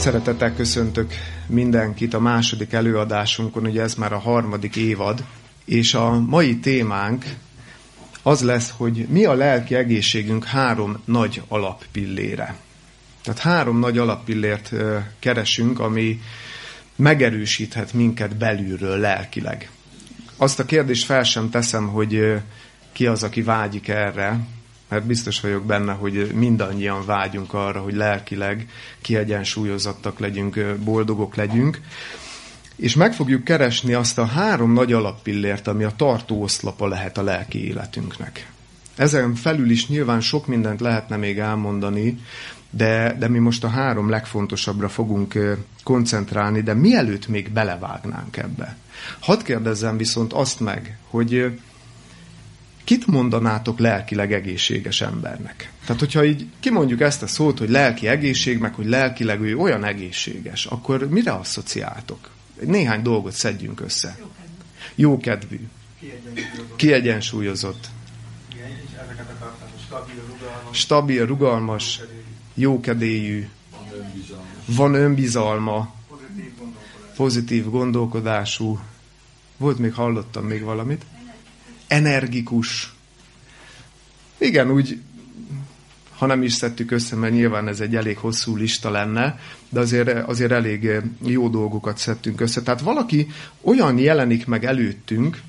Szeretettel köszöntök mindenkit a második előadásunkon, ugye ez már a harmadik évad, és a mai témánk az lesz, hogy mi a lelki egészségünk három nagy alappillére. Tehát három nagy alappillért keresünk, ami megerősíthet minket belülről lelkileg. Azt a kérdést fel sem teszem, hogy ki az, aki vágyik erre, mert biztos vagyok benne, hogy mindannyian vágyunk arra, hogy lelkileg kiegyensúlyozottak legyünk, boldogok legyünk. És meg fogjuk keresni azt a három nagy alappillért, ami a tartó oszlapa lehet a lelki életünknek. Ezen felül is nyilván sok mindent lehetne még elmondani, de, de mi most a három legfontosabbra fogunk koncentrálni, de mielőtt még belevágnánk ebbe. Hadd kérdezzem viszont azt meg, hogy kit mondanátok lelkileg egészséges embernek? Tehát, hogyha így kimondjuk ezt a szót, hogy lelki egészség, meg hogy lelkileg ő olyan egészséges, akkor mire asszociáltok? Néhány dolgot szedjünk össze. Jókedvű. Kiegyensúlyozott. Kiegyensúlyozott. Stabil, rugalmas, jókedélyű, van önbizalma, pozitív gondolkodású. Volt még, hallottam még valamit? Energikus. Igen, úgy, ha nem is szedtük össze, mert nyilván ez egy elég hosszú lista lenne, de azért, azért elég jó dolgokat szedtünk össze. Tehát valaki olyan jelenik meg előttünk,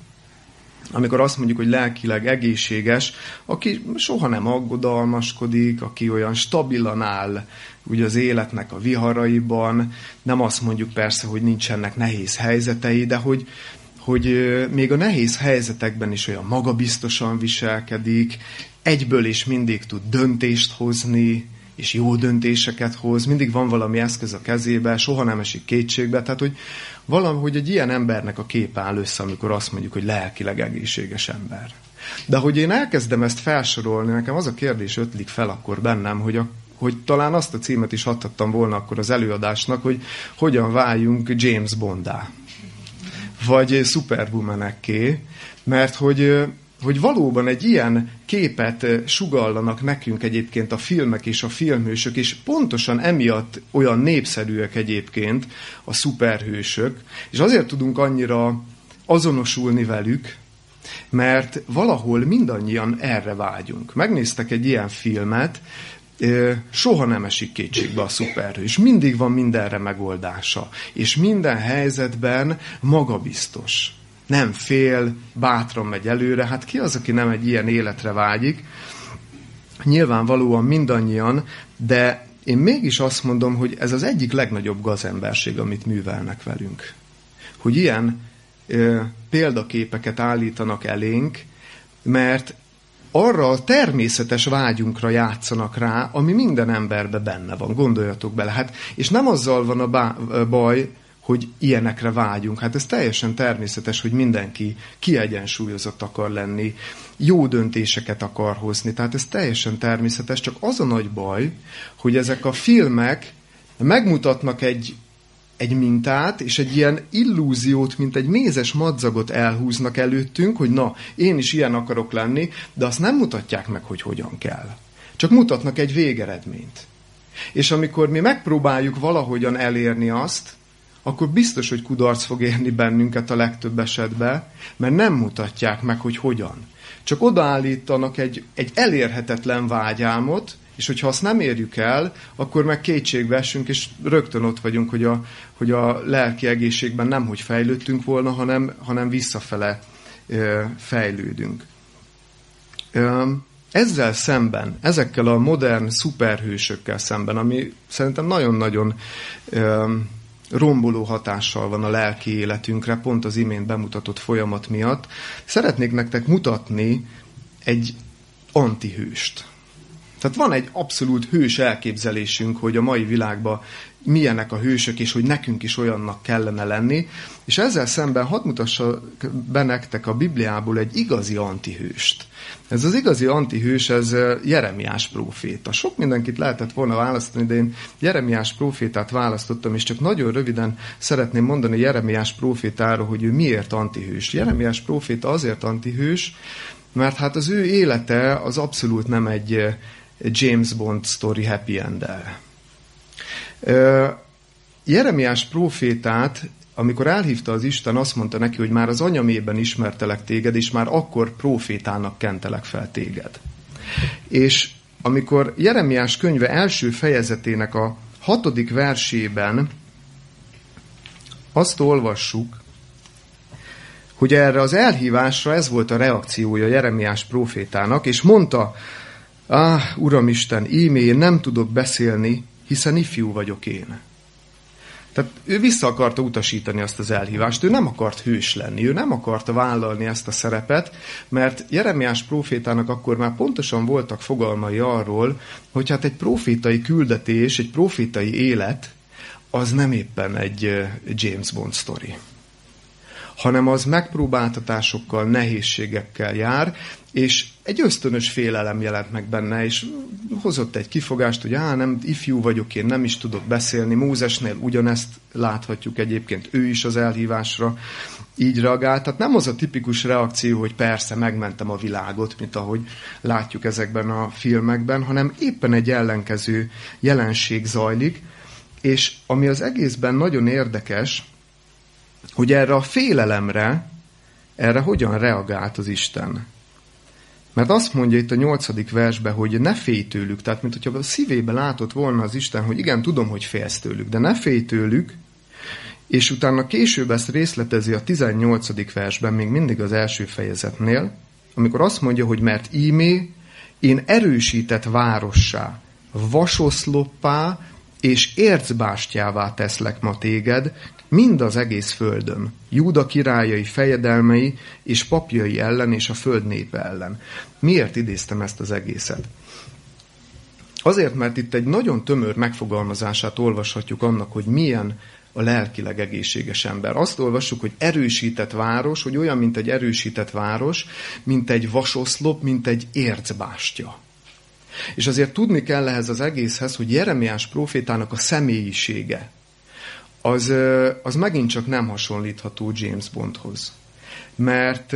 amikor azt mondjuk, hogy lelkileg egészséges, aki soha nem aggodalmaskodik, aki olyan stabilan áll ugye az életnek a viharaiban, nem azt mondjuk persze, hogy nincsenek nehéz helyzetei, de hogy, hogy még a nehéz helyzetekben is olyan magabiztosan viselkedik, egyből is mindig tud döntést hozni, és jó döntéseket hoz, mindig van valami eszköz a kezébe, soha nem esik kétségbe, tehát hogy valahogy egy ilyen embernek a kép áll össze, amikor azt mondjuk, hogy lelkileg egészséges ember. De hogy én elkezdem ezt felsorolni, nekem az a kérdés ötlik fel akkor bennem, hogy, a, hogy talán azt a címet is adhattam volna akkor az előadásnak, hogy hogyan váljunk James Bondá vagy superwomanekké, mert hogy, hogy valóban egy ilyen képet sugallanak nekünk egyébként a filmek és a filmhősök, és pontosan emiatt olyan népszerűek egyébként a szuperhősök, és azért tudunk annyira azonosulni velük, mert valahol mindannyian erre vágyunk. Megnéztek egy ilyen filmet, soha nem esik kétségbe a szuperhős. Mindig van mindenre megoldása. És minden helyzetben magabiztos. Nem fél, bátran megy előre. Hát ki az, aki nem egy ilyen életre vágyik? Nyilvánvalóan mindannyian, de én mégis azt mondom, hogy ez az egyik legnagyobb gazemberség, amit művelnek velünk. Hogy ilyen ö, példaképeket állítanak elénk, mert arra a természetes vágyunkra játszanak rá, ami minden emberbe benne van. Gondoljatok bele. Hát, és nem azzal van a baj, hogy ilyenekre vágyunk. Hát ez teljesen természetes, hogy mindenki kiegyensúlyozott akar lenni, jó döntéseket akar hozni. Tehát ez teljesen természetes, csak az a nagy baj, hogy ezek a filmek megmutatnak egy egy mintát, és egy ilyen illúziót, mint egy mézes madzagot elhúznak előttünk, hogy na, én is ilyen akarok lenni, de azt nem mutatják meg, hogy hogyan kell. Csak mutatnak egy végeredményt. És amikor mi megpróbáljuk valahogyan elérni azt, akkor biztos, hogy kudarc fog érni bennünket a legtöbb esetben, mert nem mutatják meg, hogy hogyan. Csak odaállítanak egy, egy elérhetetlen vágyálmot, és hogyha azt nem érjük el, akkor meg kétségbe és rögtön ott vagyunk, hogy a, hogy a lelki egészségben nem hogy fejlődtünk volna, hanem, hanem visszafele ö, fejlődünk. Ö, ezzel szemben, ezekkel a modern szuperhősökkel szemben, ami szerintem nagyon-nagyon romboló hatással van a lelki életünkre, pont az imént bemutatott folyamat miatt, szeretnék nektek mutatni egy antihőst. Tehát van egy abszolút hős elképzelésünk, hogy a mai világban milyenek a hősök, és hogy nekünk is olyannak kellene lenni. És ezzel szemben hadd mutassa be nektek a Bibliából egy igazi antihőst. Ez az igazi antihős, ez Jeremiás próféta. Sok mindenkit lehetett volna választani, de én Jeremiás prófétát választottam, és csak nagyon röviden szeretném mondani Jeremiás prófétáról, hogy ő miért antihős. Jeremiás próféta azért antihős, mert hát az ő élete az abszolút nem egy James Bond story happy end -el. Jeremiás profétát, amikor elhívta az Isten, azt mondta neki, hogy már az anyamében ismertelek téged, és már akkor profétának kentelek fel téged. És amikor Jeremiás könyve első fejezetének a hatodik versében azt olvassuk, hogy erre az elhívásra ez volt a reakciója Jeremiás profétának, és mondta, ah, Uramisten, ímé, én nem tudok beszélni, hiszen ifjú vagyok én. Tehát ő vissza akarta utasítani azt az elhívást, ő nem akart hős lenni, ő nem akarta vállalni ezt a szerepet, mert Jeremiás profétának akkor már pontosan voltak fogalmai arról, hogy hát egy profétai küldetés, egy profétai élet, az nem éppen egy James Bond story hanem az megpróbáltatásokkal, nehézségekkel jár, és egy ösztönös félelem jelent meg benne, és hozott egy kifogást, hogy á, nem, ifjú vagyok, én nem is tudok beszélni. Mózesnél ugyanezt láthatjuk egyébként, ő is az elhívásra így reagált. Tehát nem az a tipikus reakció, hogy persze megmentem a világot, mint ahogy látjuk ezekben a filmekben, hanem éppen egy ellenkező jelenség zajlik, és ami az egészben nagyon érdekes, hogy erre a félelemre, erre hogyan reagált az Isten. Mert azt mondja itt a nyolcadik versben, hogy ne félj tőlük, tehát mint hogyha a szívébe látott volna az Isten, hogy igen, tudom, hogy félsz tőlük, de ne félj tőlük, és utána később ezt részletezi a 18. versben, még mindig az első fejezetnél, amikor azt mondja, hogy mert ímé, én erősített várossá, vasoszloppá és ércbástyává teszlek ma téged, mind az egész földön, Júda királyai fejedelmei és papjai ellen és a föld népe ellen. Miért idéztem ezt az egészet? Azért, mert itt egy nagyon tömör megfogalmazását olvashatjuk annak, hogy milyen a lelkileg egészséges ember. Azt olvassuk, hogy erősített város, hogy olyan, mint egy erősített város, mint egy vasoszlop, mint egy ércbástya. És azért tudni kell ehhez az egészhez, hogy Jeremiás profétának a személyisége, az, az megint csak nem hasonlítható James Bondhoz. Mert,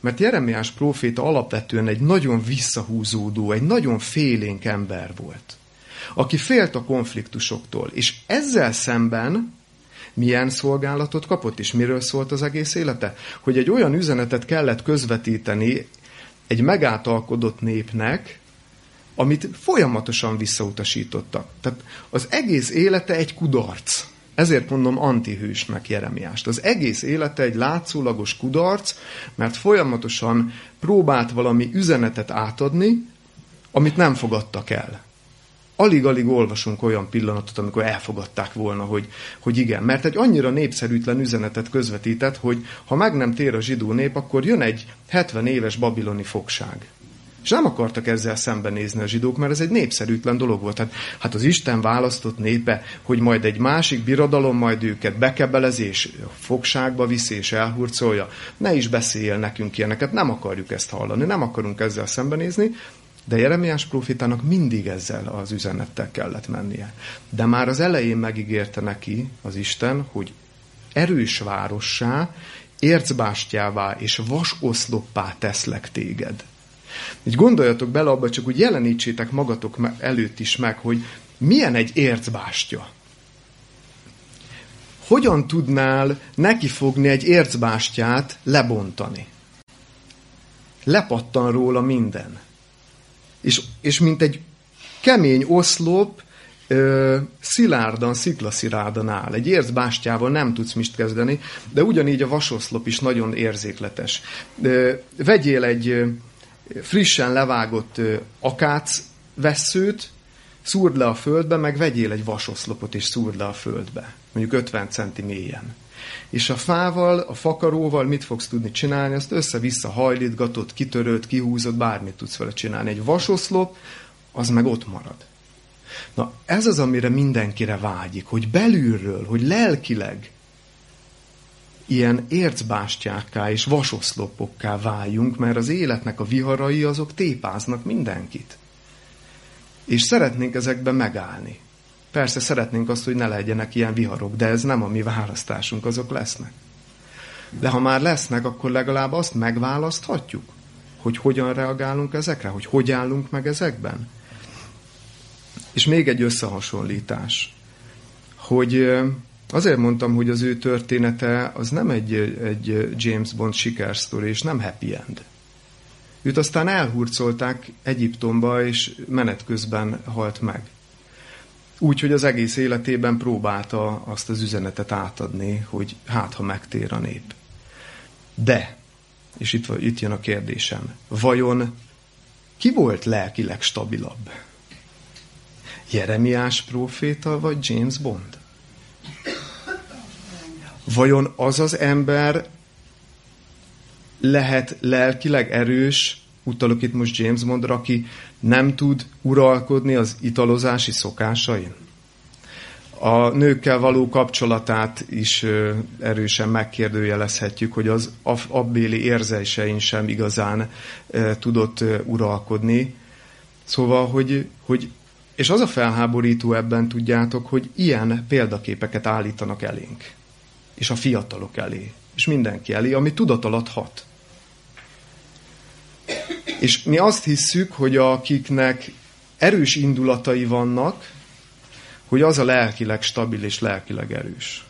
mert Jeremiás próféta alapvetően egy nagyon visszahúzódó, egy nagyon félénk ember volt, aki félt a konfliktusoktól, és ezzel szemben milyen szolgálatot kapott, és miről szólt az egész élete? Hogy egy olyan üzenetet kellett közvetíteni egy megátalkodott népnek, amit folyamatosan visszautasítottak. Tehát az egész élete egy kudarc. Ezért mondom antihősnek Jeremiást. Az egész élete egy látszólagos kudarc, mert folyamatosan próbált valami üzenetet átadni, amit nem fogadtak el. Alig-alig olvasunk olyan pillanatot, amikor elfogadták volna, hogy, hogy igen, mert egy annyira népszerűtlen üzenetet közvetített, hogy ha meg nem tér a zsidó nép, akkor jön egy 70 éves babiloni fogság. És nem akartak ezzel szembenézni a zsidók, mert ez egy népszerűtlen dolog volt. Hát, hát az Isten választott népe, hogy majd egy másik birodalom majd őket bekebelezi, és fogságba viszi, és elhurcolja. Ne is beszéljél nekünk ilyeneket, nem akarjuk ezt hallani, nem akarunk ezzel szembenézni, de Jeremiás profitának mindig ezzel az üzenettel kellett mennie. De már az elején megígérte neki az Isten, hogy erős várossá, ércbástyává és vasoszloppá teszlek téged. Így gondoljatok bele abba, csak úgy jelenítsétek magatok előtt is meg, hogy milyen egy ércbástya. Hogyan tudnál nekifogni egy ércbástyát lebontani? Lepattan róla minden. És, és mint egy kemény oszlop, ö, szilárdan, sziklaszirádon áll. Egy ércbástyával nem tudsz mit kezdeni, de ugyanígy a vasoszlop is nagyon érzékletes. Ö, vegyél egy frissen levágott akác vesszőt, szúrd le a földbe, meg vegyél egy vasoszlopot és szúrd le a földbe, mondjuk 50 centi mélyen. És a fával, a fakaróval mit fogsz tudni csinálni? Azt össze-vissza hajlítgatod, kitöröd, kihúzod, bármit tudsz vele csinálni. Egy vasoszlop, az meg ott marad. Na, ez az, amire mindenkire vágyik, hogy belülről, hogy lelkileg ilyen ércbástyákká és vasoszlopokká váljunk, mert az életnek a viharai azok tépáznak mindenkit. És szeretnénk ezekben megállni. Persze szeretnénk azt, hogy ne legyenek ilyen viharok, de ez nem a mi választásunk, azok lesznek. De ha már lesznek, akkor legalább azt megválaszthatjuk, hogy hogyan reagálunk ezekre, hogy hogy állunk meg ezekben. És még egy összehasonlítás hogy azért mondtam, hogy az ő története az nem egy, egy James Bond sikersztori, és nem happy end. Őt aztán elhurcolták Egyiptomba, és menet közben halt meg. Úgy, hogy az egész életében próbálta azt az üzenetet átadni, hogy hát, ha megtér a nép. De, és itt, itt jön a kérdésem, vajon ki volt lelkileg stabilabb? Jeremiás próféta vagy James Bond? Vajon az az ember lehet lelkileg erős, utalok itt most James Bondra, aki nem tud uralkodni az italozási szokásain? A nőkkel való kapcsolatát is erősen megkérdőjelezhetjük, hogy az abbéli érzésein sem igazán tudott uralkodni. Szóval, hogy, hogy és az a felháborító ebben, tudjátok, hogy ilyen példaképeket állítanak elénk. És a fiatalok elé. És mindenki elé, ami tudat alatt hat. És mi azt hisszük, hogy akiknek erős indulatai vannak, hogy az a lelkileg stabil és lelkileg erős.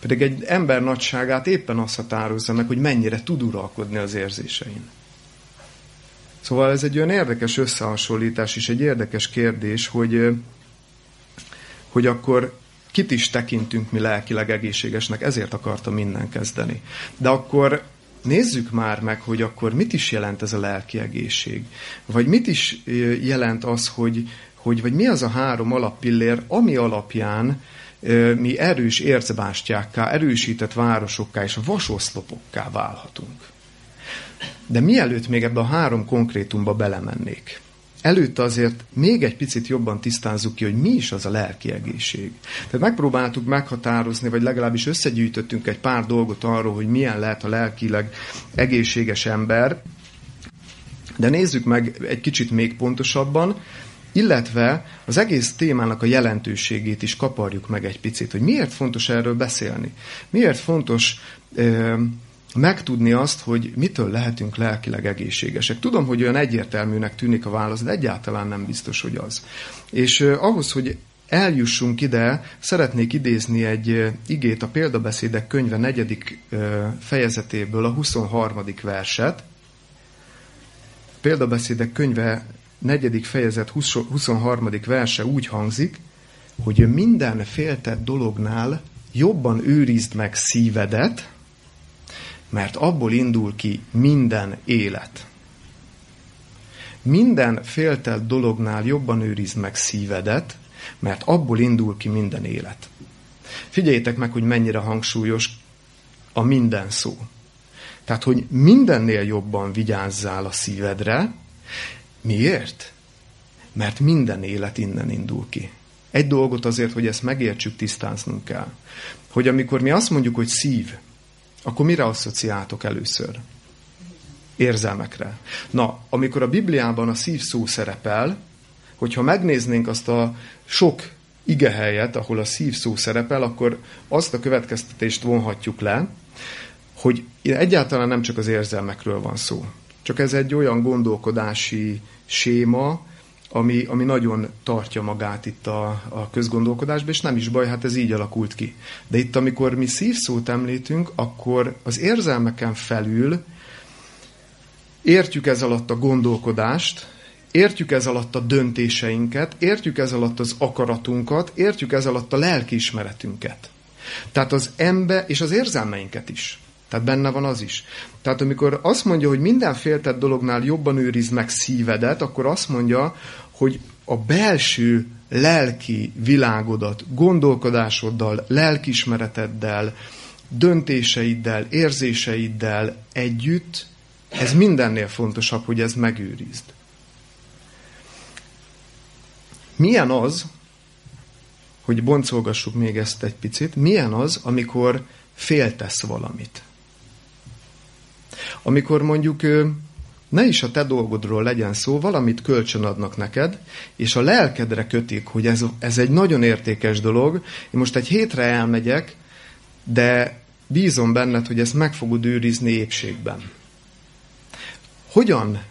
Pedig egy ember nagyságát éppen azt határozza meg, hogy mennyire tud uralkodni az érzésein. Szóval ez egy olyan érdekes összehasonlítás és egy érdekes kérdés, hogy, hogy akkor kit is tekintünk mi lelkileg egészségesnek, ezért akartam minden kezdeni. De akkor nézzük már meg, hogy akkor mit is jelent ez a lelki egészség. Vagy mit is jelent az, hogy, hogy vagy mi az a három alappillér, ami alapján mi erős ércebástyákká, erősített városokká és vasoszlopokká válhatunk. De mielőtt még ebbe a három konkrétumba belemennék, előtte azért még egy picit jobban tisztázzuk ki, hogy mi is az a lelki egészség. Tehát megpróbáltuk meghatározni, vagy legalábbis összegyűjtöttünk egy pár dolgot arról, hogy milyen lehet a lelkileg egészséges ember, de nézzük meg egy kicsit még pontosabban, illetve az egész témának a jelentőségét is kaparjuk meg egy picit, hogy miért fontos erről beszélni. Miért fontos megtudni azt, hogy mitől lehetünk lelkileg egészségesek. Tudom, hogy olyan egyértelműnek tűnik a válasz, de egyáltalán nem biztos, hogy az. És ahhoz, hogy eljussunk ide, szeretnék idézni egy igét a példabeszédek könyve negyedik fejezetéből, a 23. verset. A példabeszédek könyve negyedik fejezet 20, 23. verse úgy hangzik, hogy minden féltett dolognál jobban őrizd meg szívedet, mert abból indul ki minden élet. Minden féltelt dolognál jobban őrizd meg szívedet, mert abból indul ki minden élet. Figyeljétek meg, hogy mennyire hangsúlyos a minden szó. Tehát, hogy mindennél jobban vigyázzál a szívedre. Miért? Mert minden élet innen indul ki. Egy dolgot azért, hogy ezt megértsük, tisztáznunk kell. Hogy amikor mi azt mondjuk, hogy szív, akkor mire asszociáltok először? Érzelmekre. Na, amikor a Bibliában a szív szó szerepel, hogyha megnéznénk azt a sok igehelyet, ahol a szív szó szerepel, akkor azt a következtetést vonhatjuk le, hogy egyáltalán nem csak az érzelmekről van szó. Csak ez egy olyan gondolkodási séma, ami, ami nagyon tartja magát itt a, a közgondolkodásban, és nem is baj, hát ez így alakult ki. De itt, amikor mi szívszót említünk, akkor az érzelmeken felül értjük ez alatt a gondolkodást, értjük ez alatt a döntéseinket, értjük ez alatt az akaratunkat, értjük ez alatt a lelkiismeretünket. Tehát az ember és az érzelmeinket is. Tehát benne van az is. Tehát amikor azt mondja, hogy minden féltett dolognál jobban őriz meg szívedet, akkor azt mondja, hogy a belső lelki világodat gondolkodásoddal, lelkismereteddel, döntéseiddel, érzéseiddel együtt, ez mindennél fontosabb, hogy ez megőrizd. Milyen az, hogy boncolgassuk még ezt egy picit, milyen az, amikor féltesz valamit? Amikor mondjuk ne is a te dolgodról legyen szó, valamit kölcsön adnak neked, és a lelkedre kötik, hogy ez, ez egy nagyon értékes dolog, én most egy hétre elmegyek, de bízom benned, hogy ezt meg fogod őrizni épségben. Hogyan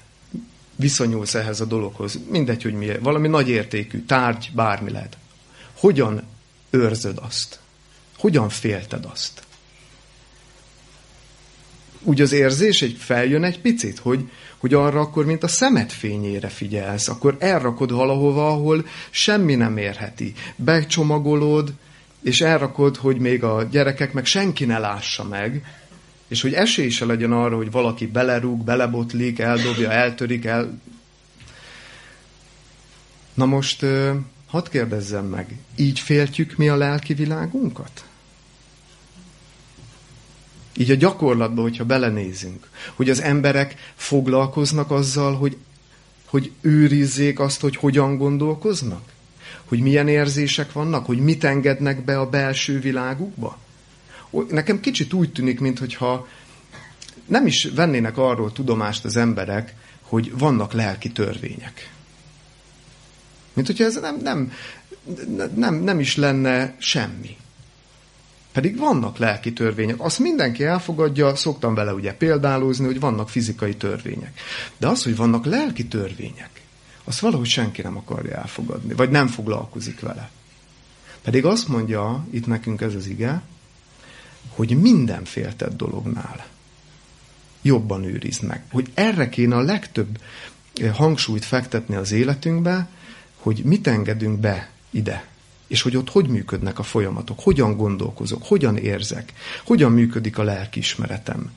viszonyulsz ehhez a dologhoz? Mindegy, hogy mi, valami nagy értékű, tárgy, bármi lehet. Hogyan őrzöd azt? Hogyan félted azt? Úgy az érzés egy feljön egy picit, hogy, hogy arra akkor, mint a szemet fényére figyelsz, akkor elrakod valahova, ahol semmi nem érheti. Becsomagolod, és elrakod, hogy még a gyerekek meg senki ne lássa meg, és hogy esély se legyen arra, hogy valaki belerúg, belebotlik, eldobja, eltörik, el... Na most, hadd kérdezzem meg, így féltjük mi a lelki világunkat? Így a gyakorlatban, hogyha belenézünk, hogy az emberek foglalkoznak azzal, hogy, hogy őrizzék azt, hogy hogyan gondolkoznak? Hogy milyen érzések vannak? Hogy mit engednek be a belső világukba? Nekem kicsit úgy tűnik, mintha nem is vennének arról tudomást az emberek, hogy vannak lelki törvények. Mint hogyha ez nem, nem, nem, nem is lenne semmi. Pedig vannak lelki törvények. Azt mindenki elfogadja, szoktam vele ugye példálózni, hogy vannak fizikai törvények. De az, hogy vannak lelki törvények, azt valahogy senki nem akarja elfogadni, vagy nem foglalkozik vele. Pedig azt mondja itt nekünk ez az ige, hogy minden féltett dolognál jobban őrizd meg. Hogy erre kéne a legtöbb eh, hangsúlyt fektetni az életünkbe, hogy mit engedünk be ide, és hogy ott hogy működnek a folyamatok, hogyan gondolkozok, hogyan érzek, hogyan működik a lelkiismeretem.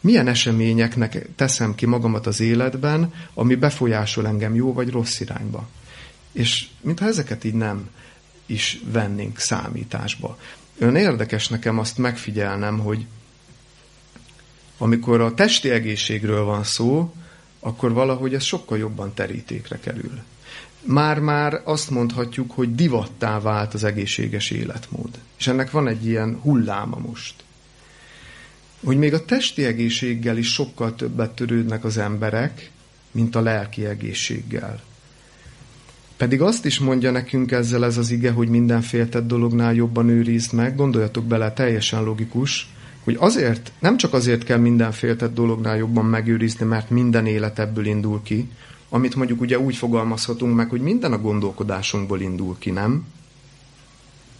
Milyen eseményeknek teszem ki magamat az életben, ami befolyásol engem jó vagy rossz irányba. És mintha ezeket így nem is vennénk számításba. Ön érdekes nekem azt megfigyelnem, hogy amikor a testi egészségről van szó, akkor valahogy ez sokkal jobban terítékre kerül. Már-már azt mondhatjuk, hogy divattá vált az egészséges életmód. És ennek van egy ilyen hulláma most. Hogy még a testi egészséggel is sokkal többet törődnek az emberek, mint a lelki egészséggel. Pedig azt is mondja nekünk ezzel ez az ige, hogy minden féltett dolognál jobban őrizd meg, gondoljatok bele, teljesen logikus, hogy azért, nem csak azért kell minden féltett dolognál jobban megőrizni, mert minden élet ebből indul ki, amit mondjuk ugye úgy fogalmazhatunk meg, hogy minden a gondolkodásunkból indul ki, nem?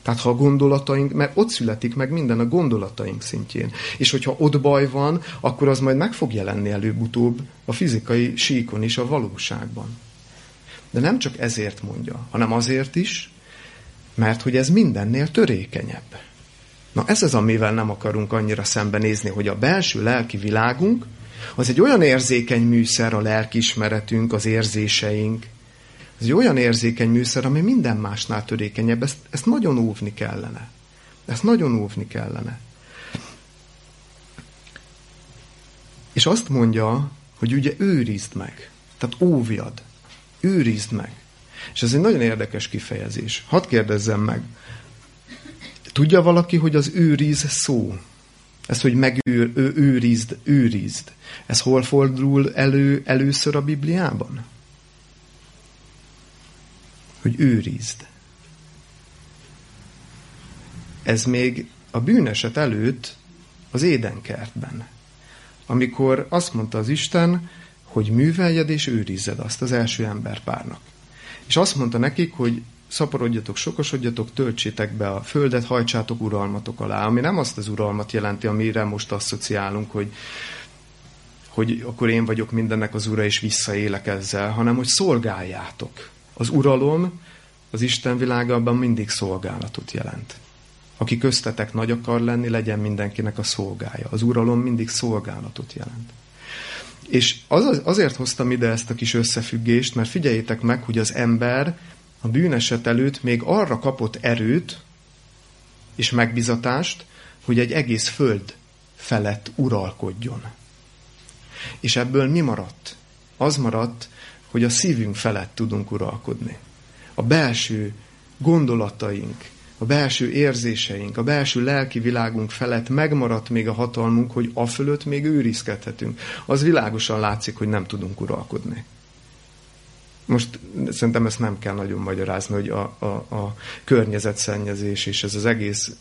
Tehát ha a gondolataink, mert ott születik meg minden a gondolataink szintjén. És hogyha ott baj van, akkor az majd meg fog jelenni előbb-utóbb a fizikai síkon is, a valóságban. De nem csak ezért mondja, hanem azért is, mert hogy ez mindennél törékenyebb. Na ez az, amivel nem akarunk annyira szembenézni, hogy a belső lelki világunk az egy olyan érzékeny műszer, a lelkiismeretünk, az érzéseink. Ez egy olyan érzékeny műszer, ami minden másnál törékenyebb. Ezt, ezt nagyon óvni kellene. Ezt nagyon óvni kellene. És azt mondja, hogy ugye őrizd meg. Tehát óvjad. Őrizd meg. És ez egy nagyon érdekes kifejezés. Hadd kérdezzem meg, Tudja valaki, hogy az őriz szó, ez, hogy megőr, ő, őrizd, őrizd, ez hol fordul elő először a Bibliában? Hogy őrizd. Ez még a bűneset előtt az édenkertben, amikor azt mondta az Isten, hogy műveljed és őrizzed azt az első emberpárnak. És azt mondta nekik, hogy szaporodjatok, sokosodjatok, töltsétek be a földet, hajtsátok uralmatok alá. Ami nem azt az uralmat jelenti, amire most asszociálunk, hogy, hogy akkor én vagyok mindennek az ura, és visszaélek ezzel, hanem hogy szolgáljátok. Az uralom az Isten világában mindig szolgálatot jelent. Aki köztetek nagy akar lenni, legyen mindenkinek a szolgája. Az uralom mindig szolgálatot jelent. És az, azért hoztam ide ezt a kis összefüggést, mert figyeljétek meg, hogy az ember a bűneset előtt még arra kapott erőt és megbizatást, hogy egy egész föld felett uralkodjon. És ebből mi maradt? Az maradt, hogy a szívünk felett tudunk uralkodni. A belső gondolataink, a belső érzéseink, a belső lelki világunk felett megmaradt még a hatalmunk, hogy a fölött még őrizkedhetünk. Az világosan látszik, hogy nem tudunk uralkodni. Most szerintem ezt nem kell nagyon magyarázni, hogy a, a, a környezetszennyezés és ez az egész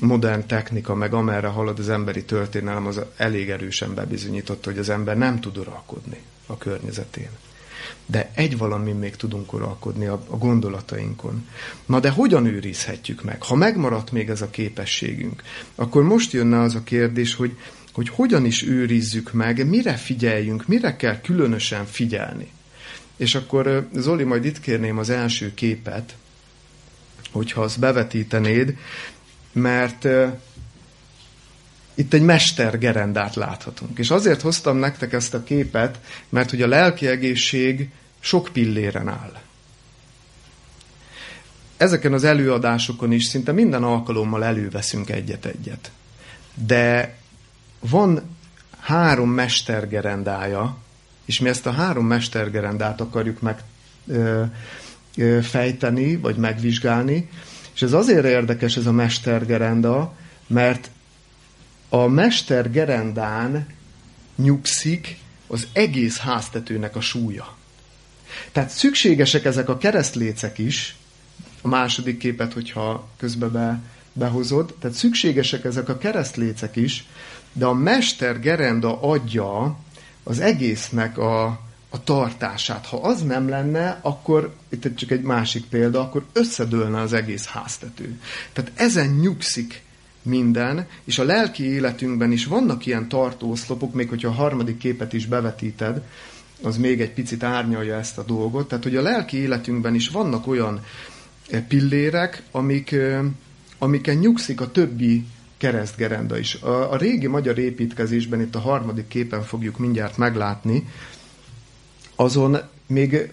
modern technika, meg amerre halad az emberi történelem, az elég erősen bebizonyította, hogy az ember nem tud uralkodni a környezetén. de egy valamin még tudunk uralkodni a, a gondolatainkon. Na de hogyan őrizhetjük meg? Ha megmaradt még ez a képességünk, akkor most jönne az a kérdés, hogy, hogy hogyan is őrizzük meg, mire figyeljünk, mire kell különösen figyelni. És akkor Zoli, majd itt kérném az első képet, hogyha azt bevetítenéd, mert itt egy mestergerendát láthatunk. És azért hoztam nektek ezt a képet, mert hogy a lelki egészség sok pilléren áll. Ezeken az előadásokon is szinte minden alkalommal előveszünk egyet-egyet. De van három mestergerendája, és mi ezt a három mestergerendát akarjuk meg ö, ö, fejteni, vagy megvizsgálni, és ez azért érdekes ez a mestergerenda, mert a mestergerendán nyugszik az egész háztetőnek a súlya. Tehát szükségesek ezek a keresztlécek is, a második képet, hogyha közbe be, behozod, tehát szükségesek ezek a keresztlécek is, de a mester gerenda adja az egésznek a, a tartását. Ha az nem lenne, akkor, itt csak egy másik példa, akkor összedőlne az egész háztető. Tehát ezen nyugszik minden, és a lelki életünkben is vannak ilyen tartóoszlopok, még hogyha a harmadik képet is bevetíted, az még egy picit árnyalja ezt a dolgot. Tehát, hogy a lelki életünkben is vannak olyan eh, pillérek, amik, eh, amiken nyugszik a többi keresztgerenda is. A, a régi magyar építkezésben, itt a harmadik képen fogjuk mindjárt meglátni, azon még,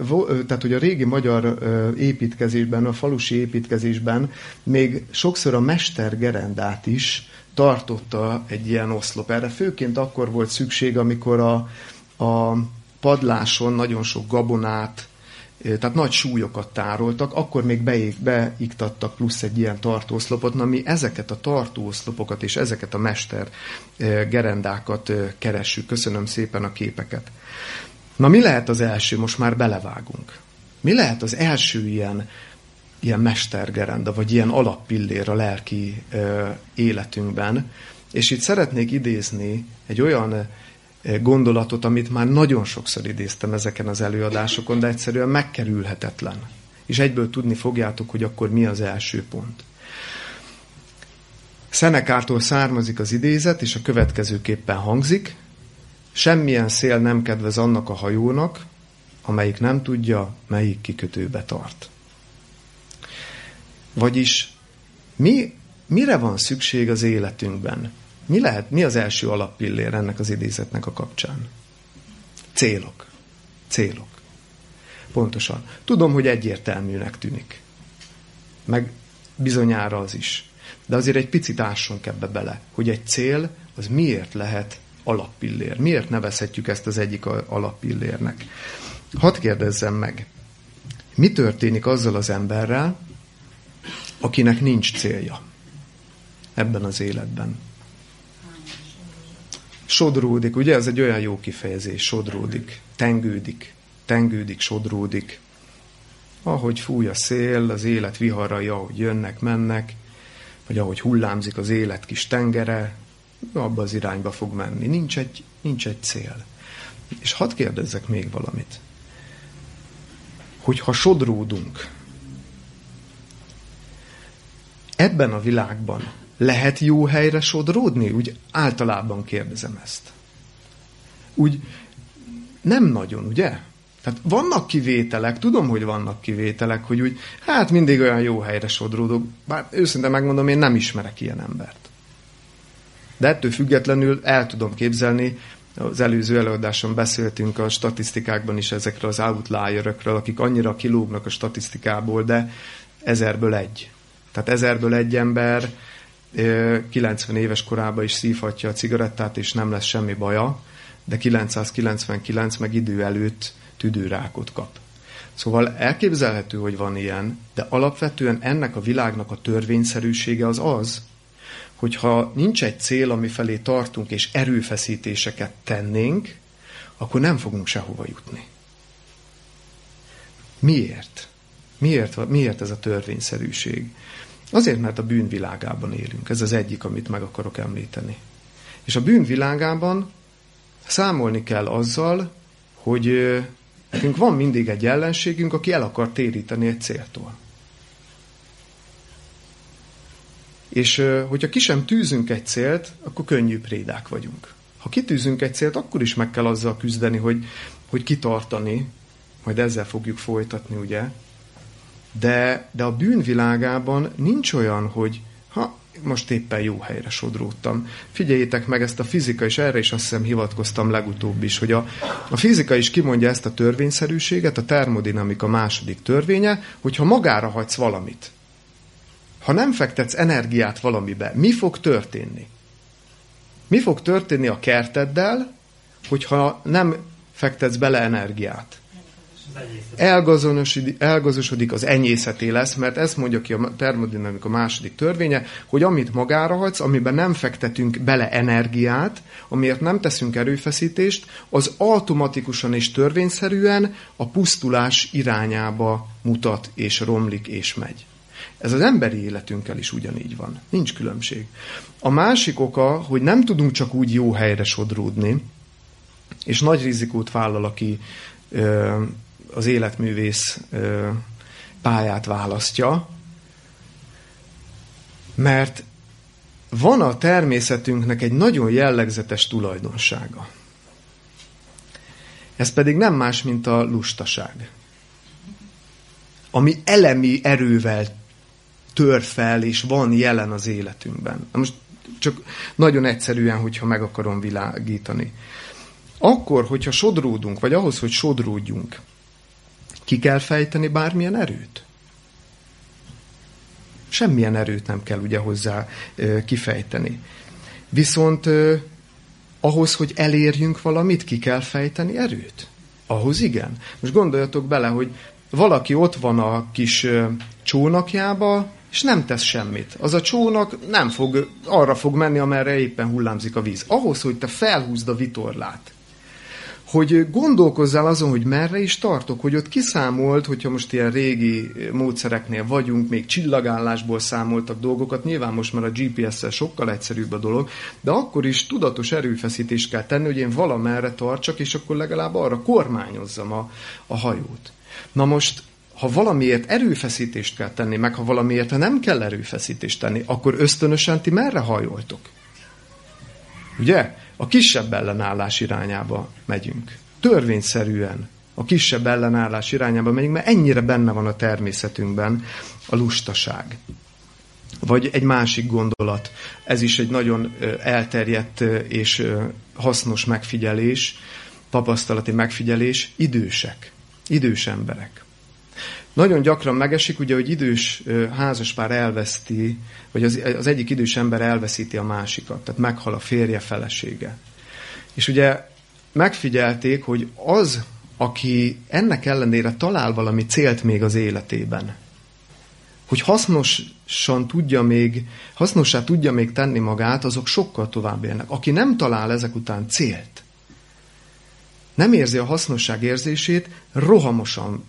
tehát hogy a régi magyar építkezésben, a falusi építkezésben még sokszor a mestergerendát is tartotta egy ilyen oszlop. Erre főként akkor volt szükség, amikor a, a padláson nagyon sok gabonát, tehát nagy súlyokat tároltak, akkor még beik, beiktattak plusz egy ilyen tartóoszlopot, na mi ezeket a tartóoszlopokat és ezeket a mester gerendákat keressük. Köszönöm szépen a képeket. Na mi lehet az első? Most már belevágunk. Mi lehet az első ilyen, ilyen mestergerenda, vagy ilyen alappillér a lelki ö, életünkben? És itt szeretnék idézni egy olyan gondolatot, amit már nagyon sokszor idéztem ezeken az előadásokon, de egyszerűen megkerülhetetlen. És egyből tudni fogjátok, hogy akkor mi az első pont. Szenekártól származik az idézet, és a következőképpen hangzik, Semmilyen szél nem kedvez annak a hajónak, amelyik nem tudja, melyik kikötőbe tart. Vagyis mi, mire van szükség az életünkben? Mi lehet, mi az első alappillér ennek az idézetnek a kapcsán? Célok. Célok. Pontosan. Tudom, hogy egyértelműnek tűnik. Meg bizonyára az is. De azért egy picit ássunk ebbe bele, hogy egy cél az miért lehet alappillér. Miért nevezhetjük ezt az egyik alappillérnek? Hadd kérdezzem meg, mi történik azzal az emberrel, akinek nincs célja ebben az életben? Sodródik, ugye ez egy olyan jó kifejezés, sodródik, tengődik, tengődik, sodródik. Ahogy fúj a szél, az élet viharai, ahogy jönnek, mennek, vagy ahogy hullámzik az élet kis tengere, abba az irányba fog menni. Nincs egy, nincs egy cél. És hadd kérdezzek még valamit. Hogyha sodródunk, ebben a világban lehet jó helyre sodródni? Úgy általában kérdezem ezt. Úgy nem nagyon, ugye? Tehát vannak kivételek, tudom, hogy vannak kivételek, hogy úgy, hát mindig olyan jó helyre sodródok, bár őszintén megmondom, én nem ismerek ilyen embert. De ettől függetlenül el tudom képzelni, az előző előadáson beszéltünk a statisztikákban is ezekről az outlierökről, akik annyira kilógnak a statisztikából, de ezerből egy. Tehát ezerből egy ember 90 éves korában is szívhatja a cigarettát, és nem lesz semmi baja, de 999 meg idő előtt tüdőrákot kap. Szóval elképzelhető, hogy van ilyen, de alapvetően ennek a világnak a törvényszerűsége az az, hogyha nincs egy cél, ami felé tartunk, és erőfeszítéseket tennénk, akkor nem fogunk sehova jutni. Miért? Miért, miért ez a törvényszerűség? Azért, mert a bűnvilágában élünk. Ez az egyik, amit meg akarok említeni. És a bűnvilágában számolni kell azzal, hogy Nekünk van mindig egy ellenségünk, aki el akar téríteni egy céltól. És hogyha ki sem tűzünk egy célt, akkor könnyű prédák vagyunk. Ha kitűzünk egy célt, akkor is meg kell azzal küzdeni, hogy, hogy kitartani, majd ezzel fogjuk folytatni, ugye? De, de a bűnvilágában nincs olyan, hogy ha most éppen jó helyre sodródtam. Figyeljétek meg ezt a fizika, és erre is azt hiszem hivatkoztam legutóbb is, hogy a, a fizika is kimondja ezt a törvényszerűséget, a termodinamika második törvénye, hogyha magára hagysz valamit, ha nem fektetsz energiát valamibe, mi fog történni? Mi fog történni a kerteddel, hogyha nem fektetsz bele energiát? Elgazonosodik, elgazosodik, az enyészeté lesz, mert ezt mondja ki a termodinamika második törvénye, hogy amit magára hagysz, amiben nem fektetünk bele energiát, amiért nem teszünk erőfeszítést, az automatikusan és törvényszerűen a pusztulás irányába mutat és romlik és megy. Ez az emberi életünkkel is ugyanígy van. Nincs különbség. A másik oka, hogy nem tudunk csak úgy jó helyre sodródni, és nagy rizikót vállal, aki ö, az életművész pályát választja, mert van a természetünknek egy nagyon jellegzetes tulajdonsága. Ez pedig nem más, mint a lustaság. Ami elemi erővel tör fel, és van jelen az életünkben. Most csak nagyon egyszerűen, hogyha meg akarom világítani. Akkor, hogyha sodródunk, vagy ahhoz, hogy sodródjunk, ki kell fejteni bármilyen erőt? Semmilyen erőt nem kell ugye hozzá kifejteni. Viszont ahhoz, hogy elérjünk valamit, ki kell fejteni erőt? Ahhoz igen. Most gondoljatok bele, hogy valaki ott van a kis csónakjába, és nem tesz semmit. Az a csónak nem fog, arra fog menni, amerre éppen hullámzik a víz. Ahhoz, hogy te felhúzd a vitorlát, hogy gondolkozzál azon, hogy merre is tartok, hogy ott kiszámolt, hogyha most ilyen régi módszereknél vagyunk, még csillagállásból számoltak dolgokat, nyilván most már a GPS-szel sokkal egyszerűbb a dolog, de akkor is tudatos erőfeszítést kell tenni, hogy én valamerre tartsak, és akkor legalább arra kormányozzam a, a hajót. Na most ha valamiért erőfeszítést kell tenni, meg ha valamiért nem kell erőfeszítést tenni, akkor ösztönösen ti merre hajoltok? Ugye? A kisebb ellenállás irányába megyünk. Törvényszerűen a kisebb ellenállás irányába megyünk, mert ennyire benne van a természetünkben a lustaság. Vagy egy másik gondolat, ez is egy nagyon elterjedt és hasznos megfigyelés, tapasztalati megfigyelés, idősek, idős emberek. Nagyon gyakran megesik, ugye, hogy idős házaspár elveszti, vagy az, az egyik idős ember elveszíti a másikat, tehát meghal a férje, felesége. És ugye megfigyelték, hogy az, aki ennek ellenére talál valami célt még az életében, hogy hasznosan tudja még, hasznossá tudja még tenni magát, azok sokkal tovább élnek. Aki nem talál ezek után célt, nem érzi a hasznosság érzését, rohamosan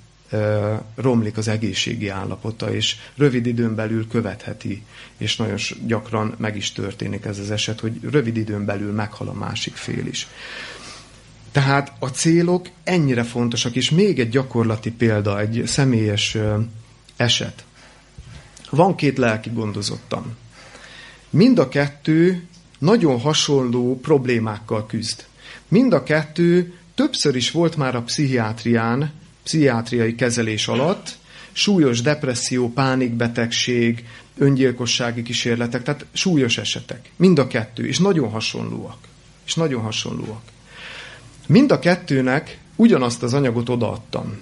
romlik az egészségi állapota, és rövid időn belül követheti, és nagyon gyakran meg is történik ez az eset, hogy rövid időn belül meghal a másik fél is. Tehát a célok ennyire fontosak, és még egy gyakorlati példa, egy személyes eset. Van két lelki gondozottam. Mind a kettő nagyon hasonló problémákkal küzd. Mind a kettő többször is volt már a pszichiátrián, pszichiátriai kezelés alatt, súlyos depresszió, pánikbetegség, öngyilkossági kísérletek, tehát súlyos esetek. Mind a kettő, és nagyon hasonlóak. És nagyon hasonlóak. Mind a kettőnek ugyanazt az anyagot odaadtam.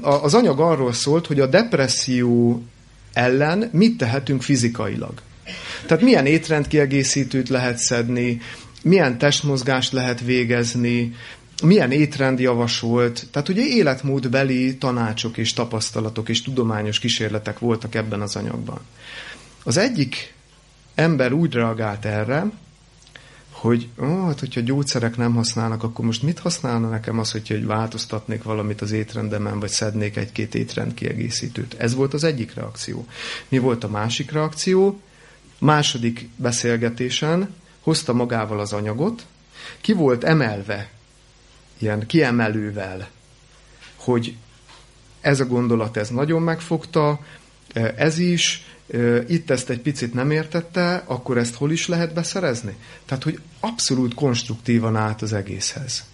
Az anyag arról szólt, hogy a depresszió ellen mit tehetünk fizikailag. Tehát milyen étrendkiegészítőt lehet szedni, milyen testmozgást lehet végezni, milyen étrend javasolt, tehát ugye életmódbeli tanácsok és tapasztalatok és tudományos kísérletek voltak ebben az anyagban. Az egyik ember úgy reagált erre, hogy ó, hát hogyha gyógyszerek nem használnak, akkor most mit használna nekem az, hogyha hogy változtatnék valamit az étrendemen, vagy szednék egy-két étrend kiegészítőt. Ez volt az egyik reakció. Mi volt a másik reakció? Második beszélgetésen hozta magával az anyagot, ki volt emelve ilyen kiemelővel, hogy ez a gondolat ez nagyon megfogta, ez is, itt ezt egy picit nem értette, akkor ezt hol is lehet beszerezni? Tehát, hogy abszolút konstruktívan állt az egészhez.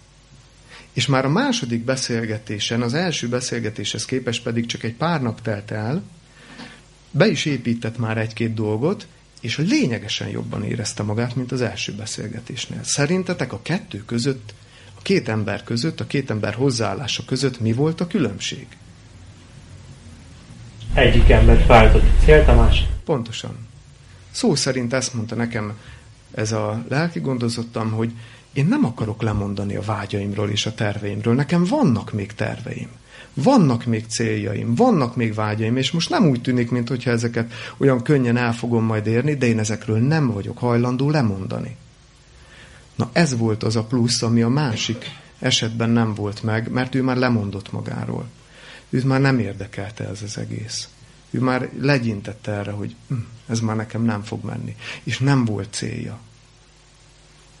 És már a második beszélgetésen, az első beszélgetéshez képest pedig csak egy pár nap telt el, be is épített már egy-két dolgot, és lényegesen jobban érezte magát, mint az első beszélgetésnél. Szerintetek a kettő között, két ember között, a két ember hozzáállása között mi volt a különbség? Egyik ember váltott célt, a másik. Pontosan. Szó szerint ezt mondta nekem ez a lelki gondozottam, hogy én nem akarok lemondani a vágyaimról és a terveimről. Nekem vannak még terveim. Vannak még céljaim, vannak még vágyaim, és most nem úgy tűnik, mintha ezeket olyan könnyen el fogom majd érni, de én ezekről nem vagyok hajlandó lemondani. Na ez volt az a plusz, ami a másik esetben nem volt meg, mert ő már lemondott magáról. Őt már nem érdekelte ez az egész. Ő már legyintette erre, hogy hm, ez már nekem nem fog menni. És nem volt célja.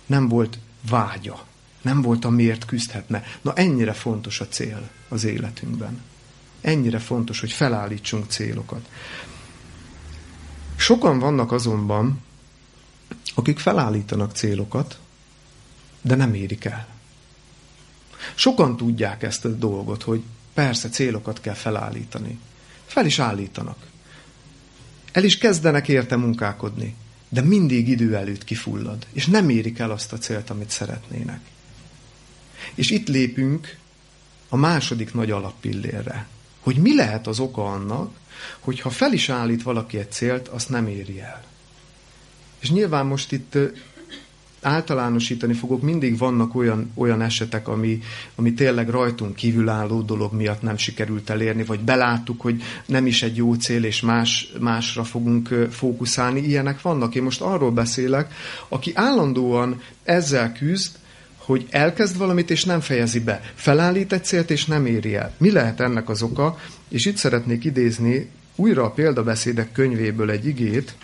Nem volt vágya. Nem volt, amiért küzdhetne. Na ennyire fontos a cél az életünkben. Ennyire fontos, hogy felállítsunk célokat. Sokan vannak azonban, akik felállítanak célokat, de nem érik el. Sokan tudják ezt a dolgot, hogy persze célokat kell felállítani. Fel is állítanak. El is kezdenek érte munkálkodni, de mindig idő előtt kifullad, és nem érik el azt a célt, amit szeretnének. És itt lépünk a második nagy alappillérre, hogy mi lehet az oka annak, hogy ha fel is állít valaki egy célt, azt nem éri el. És nyilván most itt általánosítani fogok, mindig vannak olyan, olyan esetek, ami, ami tényleg rajtunk kívülálló dolog miatt nem sikerült elérni, vagy beláttuk, hogy nem is egy jó cél, és más, másra fogunk fókuszálni. Ilyenek vannak. Én most arról beszélek, aki állandóan ezzel küzd, hogy elkezd valamit, és nem fejezi be. Felállít egy célt, és nem éri el. Mi lehet ennek az oka? És itt szeretnék idézni újra a példabeszédek könyvéből egy igét,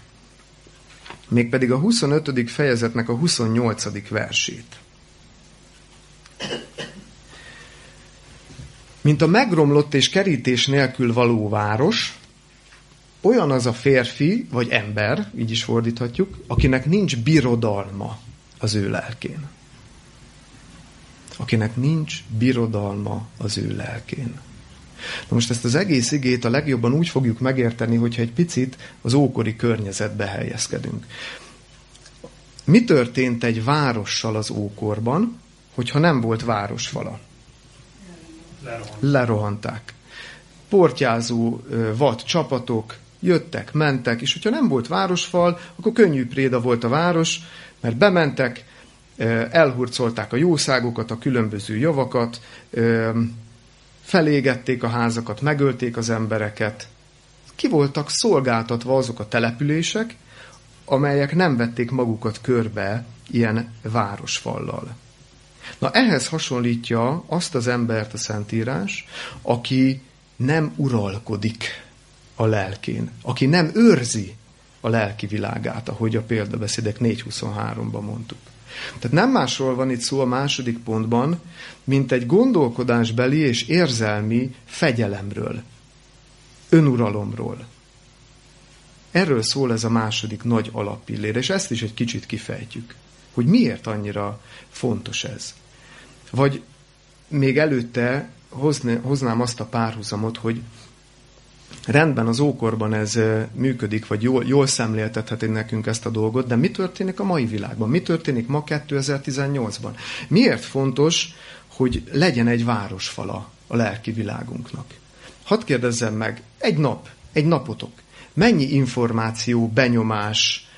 mégpedig a 25. fejezetnek a 28. versét. Mint a megromlott és kerítés nélkül való város, olyan az a férfi, vagy ember, így is fordíthatjuk, akinek nincs birodalma az ő lelkén. Akinek nincs birodalma az ő lelkén. Na most ezt az egész igét a legjobban úgy fogjuk megérteni, hogyha egy picit az ókori környezetbe helyezkedünk. Mi történt egy várossal az ókorban, hogyha nem volt városfala? Lerohanták. Lerohanták. Portyázó vad csapatok jöttek, mentek, és hogyha nem volt városfal, akkor könnyű préda volt a város, mert bementek, elhurcolták a jószágokat, a különböző javakat, felégették a házakat, megölték az embereket. Ki voltak szolgáltatva azok a települések, amelyek nem vették magukat körbe ilyen városfallal. Na ehhez hasonlítja azt az embert a Szentírás, aki nem uralkodik a lelkén, aki nem őrzi a lelki világát, ahogy a példabeszédek 4.23-ban mondtuk. Tehát nem másról van itt szó a második pontban, mint egy gondolkodásbeli és érzelmi fegyelemről, önuralomról. Erről szól ez a második nagy alappillér, és ezt is egy kicsit kifejtjük, hogy miért annyira fontos ez. Vagy még előtte hoznám azt a párhuzamot, hogy rendben az ókorban ez működik, vagy jól, jól szemléltetheti nekünk ezt a dolgot, de mi történik a mai világban? Mi történik ma 2018-ban? Miért fontos, hogy legyen egy városfala a lelki világunknak? Hadd kérdezzem meg, egy nap, egy napotok, mennyi információ, benyomás,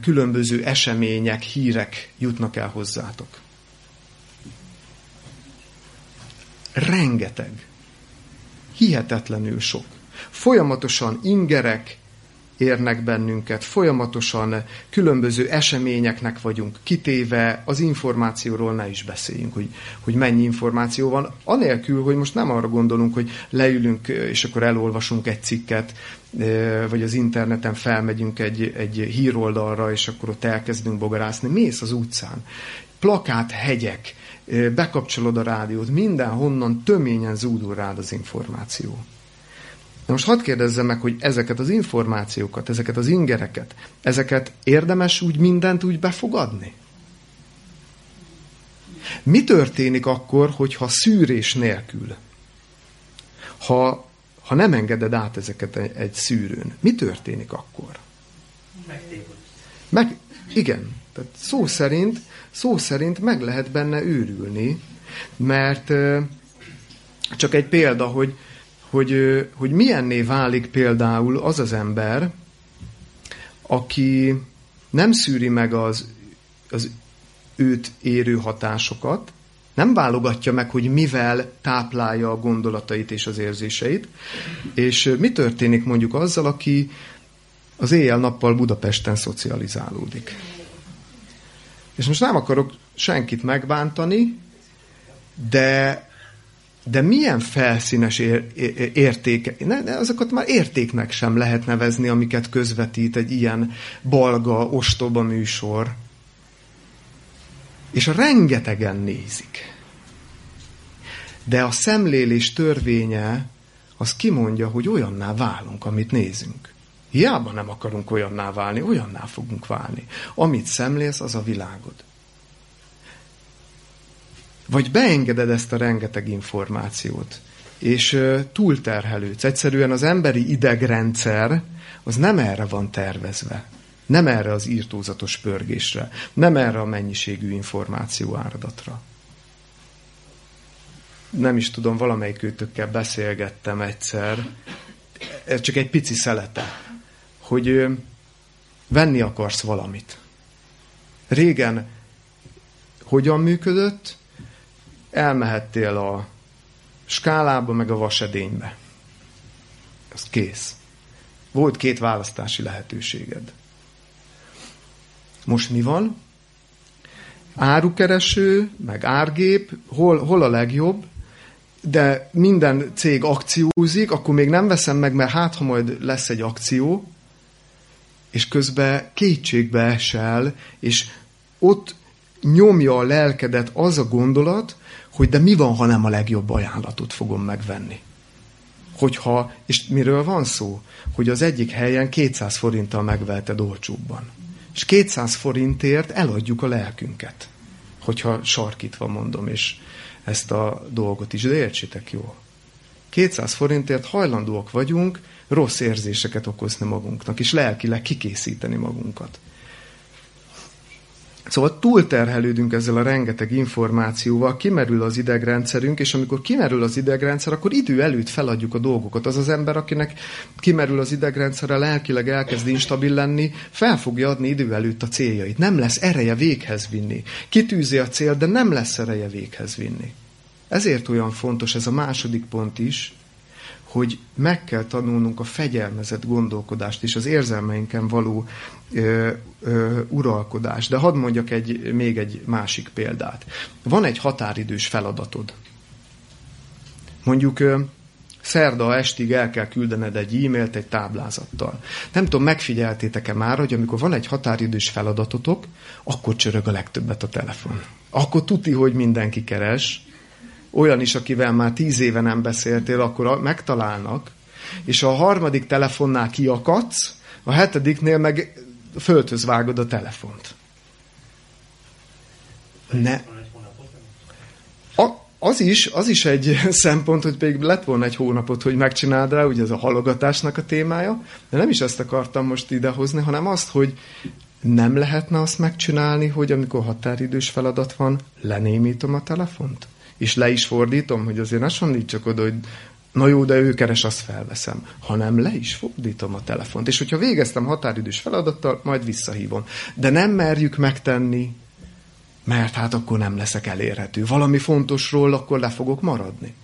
különböző események, hírek jutnak el hozzátok? Rengeteg hihetetlenül sok. Folyamatosan ingerek, érnek bennünket, folyamatosan különböző eseményeknek vagyunk kitéve, az információról ne is beszéljünk, hogy, hogy mennyi információ van, anélkül, hogy most nem arra gondolunk, hogy leülünk, és akkor elolvasunk egy cikket, vagy az interneten felmegyünk egy, egy híroldalra, és akkor ott elkezdünk bogarászni. Mész az utcán, plakát hegyek, bekapcsolod a rádiót, mindenhonnan töményen zúdul rád az információ. Na most hadd kérdezzem meg, hogy ezeket az információkat, ezeket az ingereket, ezeket érdemes úgy mindent úgy befogadni? Mi történik akkor, hogyha szűrés nélkül, ha, ha nem engeded át ezeket egy, szűrőn, mi történik akkor? Meg, igen, tehát szó szerint, szó szerint meg lehet benne őrülni, mert csak egy példa, hogy, hogy, hogy milyenné válik például az az ember, aki nem szűri meg az, az őt érő hatásokat, nem válogatja meg, hogy mivel táplálja a gondolatait és az érzéseit, és mi történik mondjuk azzal, aki az éjjel-nappal Budapesten szocializálódik. És most nem akarok senkit megbántani, de de milyen felszínes ér, értéke, ne, ne, azokat már értéknek sem lehet nevezni, amiket közvetít egy ilyen balga, ostoba műsor. És rengetegen nézik. De a szemlélés törvénye az kimondja, hogy olyanná válunk, amit nézünk. Hiába nem akarunk olyanná válni, olyanná fogunk válni. Amit szemlélsz, az a világod. Vagy beengeded ezt a rengeteg információt, és túlterhelődsz. Egyszerűen az emberi idegrendszer az nem erre van tervezve. Nem erre az írtózatos pörgésre. Nem erre a mennyiségű információ áradatra. Nem is tudom, valamelyik őtökkel beszélgettem egyszer, ez csak egy pici szelete, hogy venni akarsz valamit. Régen hogyan működött, elmehettél a skálába, meg a vasedénybe. Az kész. Volt két választási lehetőséged. Most mi van? Árukereső, meg árgép, hol, hol a legjobb, de minden cég akciózik, akkor még nem veszem meg, mert hát, ha majd lesz egy akció, és közben kétségbe esel, és ott nyomja a lelkedet az a gondolat, hogy de mi van, ha nem a legjobb ajánlatot fogom megvenni. Hogyha, és miről van szó? Hogy az egyik helyen 200 forinttal megveheted olcsóbban. És 200 forintért eladjuk a lelkünket. Hogyha sarkítva mondom, és ezt a dolgot is, de értsétek jól. 200 forintért hajlandóak vagyunk rossz érzéseket okozni magunknak, és lelkileg kikészíteni magunkat. Szóval túlterhelődünk ezzel a rengeteg információval, kimerül az idegrendszerünk, és amikor kimerül az idegrendszer, akkor idő előtt feladjuk a dolgokat. Az az ember, akinek kimerül az idegrendszere, lelkileg elkezd instabil lenni, fel fogja adni idő előtt a céljait. Nem lesz ereje véghez vinni. Kitűzi a cél, de nem lesz ereje véghez vinni. Ezért olyan fontos ez a második pont is, hogy meg kell tanulnunk a fegyelmezett gondolkodást és az érzelmeinken való ö, ö, uralkodást. De hadd mondjak egy, még egy másik példát. Van egy határidős feladatod. Mondjuk ö, szerda estig el kell küldened egy e-mailt egy táblázattal. Nem tudom, megfigyeltétek-e már, hogy amikor van egy határidős feladatotok, akkor csörög a legtöbbet a telefon. Akkor tuti, hogy mindenki keres, olyan is, akivel már tíz éve nem beszéltél, akkor megtalálnak, és a harmadik telefonnál kiakadsz, a hetediknél meg földhöz vágod a telefont. Ne. A, az is, az is egy szempont, hogy még lett volna egy hónapot, hogy megcsináld rá, ugye ez a halogatásnak a témája, de nem is ezt akartam most idehozni, hanem azt, hogy nem lehetne azt megcsinálni, hogy amikor határidős feladat van, lenémítom a telefont? És le is fordítom, hogy azért ne csak oda, hogy na jó, de ő keres, azt felveszem, hanem le is fordítom a telefont. És hogyha végeztem határidős feladattal, majd visszahívom. De nem merjük megtenni, mert hát akkor nem leszek elérhető. Valami fontosról akkor le fogok maradni.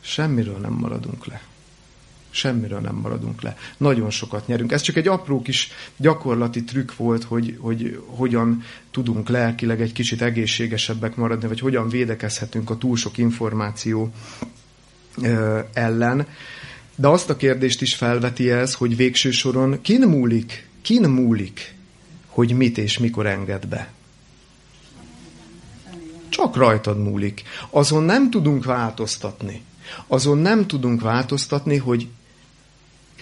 Semmiről nem maradunk le. Semmiről nem maradunk le. Nagyon sokat nyerünk. Ez csak egy apró kis gyakorlati trükk volt, hogy, hogy hogyan tudunk lelkileg egy kicsit egészségesebbek maradni, vagy hogyan védekezhetünk a túl sok információ ellen. De azt a kérdést is felveti ez, hogy végső soron kin múlik, kin múlik, hogy mit és mikor enged be. Csak rajtad múlik. Azon nem tudunk változtatni. Azon nem tudunk változtatni, hogy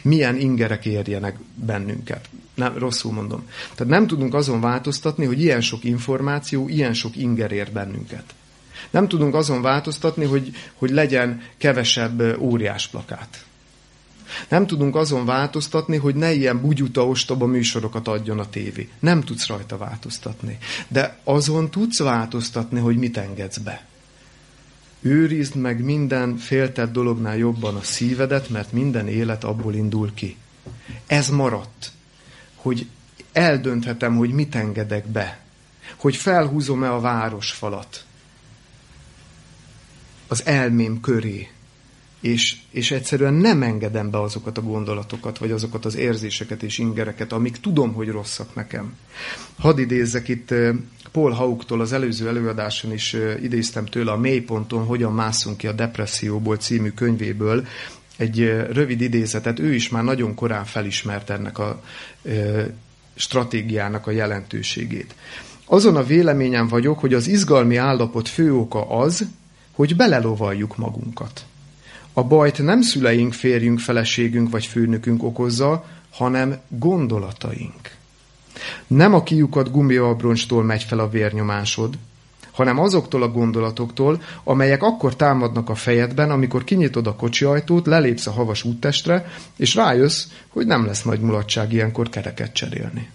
milyen ingerek érjenek bennünket. Nem, rosszul mondom. Tehát nem tudunk azon változtatni, hogy ilyen sok információ, ilyen sok inger ér bennünket. Nem tudunk azon változtatni, hogy, hogy legyen kevesebb óriás plakát. Nem tudunk azon változtatni, hogy ne ilyen bugyuta ostoba műsorokat adjon a tévé. Nem tudsz rajta változtatni. De azon tudsz változtatni, hogy mit engedsz be. Őrizd meg minden féltett dolognál jobban a szívedet, mert minden élet abból indul ki. Ez maradt, hogy eldönthetem, hogy mit engedek be, hogy felhúzom-e a városfalat az elmém köré, és, és egyszerűen nem engedem be azokat a gondolatokat, vagy azokat az érzéseket és ingereket, amik tudom, hogy rosszak nekem. Hadd idézzek itt Paul Hauktól az előző előadáson is idéztem tőle a mélyponton, hogyan mászunk ki a depresszióból című könyvéből, egy rövid idézetet, ő is már nagyon korán felismert ennek a stratégiának a jelentőségét. Azon a véleményen vagyok, hogy az izgalmi állapot fő oka az, hogy belelovaljuk magunkat. A bajt nem szüleink, férjünk, feleségünk vagy főnökünk okozza, hanem gondolataink. Nem a kiukat gumiabroncstól megy fel a vérnyomásod, hanem azoktól a gondolatoktól, amelyek akkor támadnak a fejedben, amikor kinyitod a kocsi ajtót, lelépsz a havas úttestre, és rájössz, hogy nem lesz nagy mulatság ilyenkor kereket cserélni.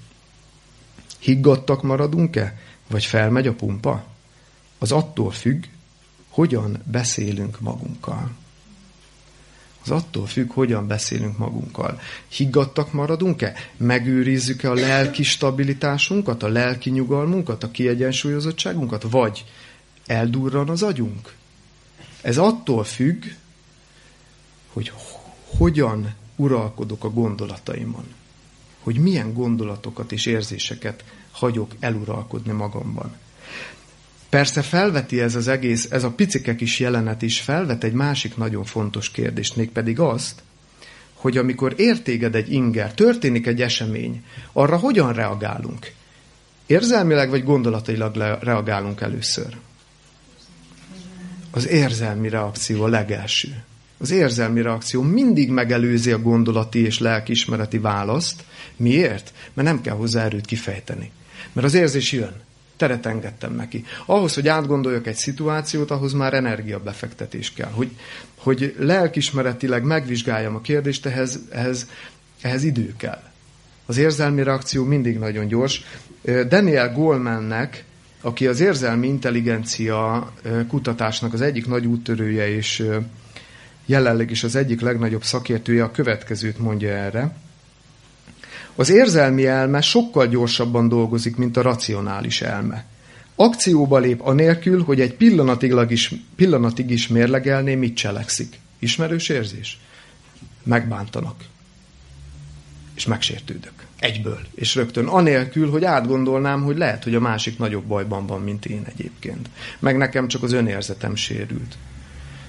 Higgadtak maradunk-e, vagy felmegy a pumpa? Az attól függ, hogyan beszélünk magunkkal. Az attól függ, hogyan beszélünk magunkkal. Higgadtak maradunk-e? Megőrizzük-e a lelki stabilitásunkat, a lelki nyugalmunkat, a kiegyensúlyozottságunkat? Vagy eldurran az agyunk? Ez attól függ, hogy hogyan uralkodok a gondolataimon. Hogy milyen gondolatokat és érzéseket hagyok eluralkodni magamban. Persze felveti ez az egész, ez a picike kis jelenet is felvet egy másik nagyon fontos kérdést, mégpedig azt, hogy amikor értéged egy inger, történik egy esemény, arra hogyan reagálunk? Érzelmileg vagy gondolatailag reagálunk először? Az érzelmi reakció a legelső. Az érzelmi reakció mindig megelőzi a gondolati és lelkiismereti választ. Miért? Mert nem kell hozzá erőt kifejteni. Mert az érzés jön teret engedtem neki. Ahhoz, hogy átgondoljak egy szituációt, ahhoz már energiabefektetés kell. Hogy, hogy lelkismeretileg megvizsgáljam a kérdést, ehhez, ehhez, ehhez idő kell. Az érzelmi reakció mindig nagyon gyors. Daniel Golemannek, aki az érzelmi intelligencia kutatásnak az egyik nagy úttörője, és jelenleg is az egyik legnagyobb szakértője, a következőt mondja erre. Az érzelmi elme sokkal gyorsabban dolgozik, mint a racionális elme. Akcióba lép anélkül, hogy egy pillanatig is, pillanatig is mérlegelné, mit cselekszik. Ismerős érzés? Megbántanak. És megsértődök. Egyből. És rögtön anélkül, hogy átgondolnám, hogy lehet, hogy a másik nagyobb bajban van, mint én egyébként. Meg nekem csak az önérzetem sérült.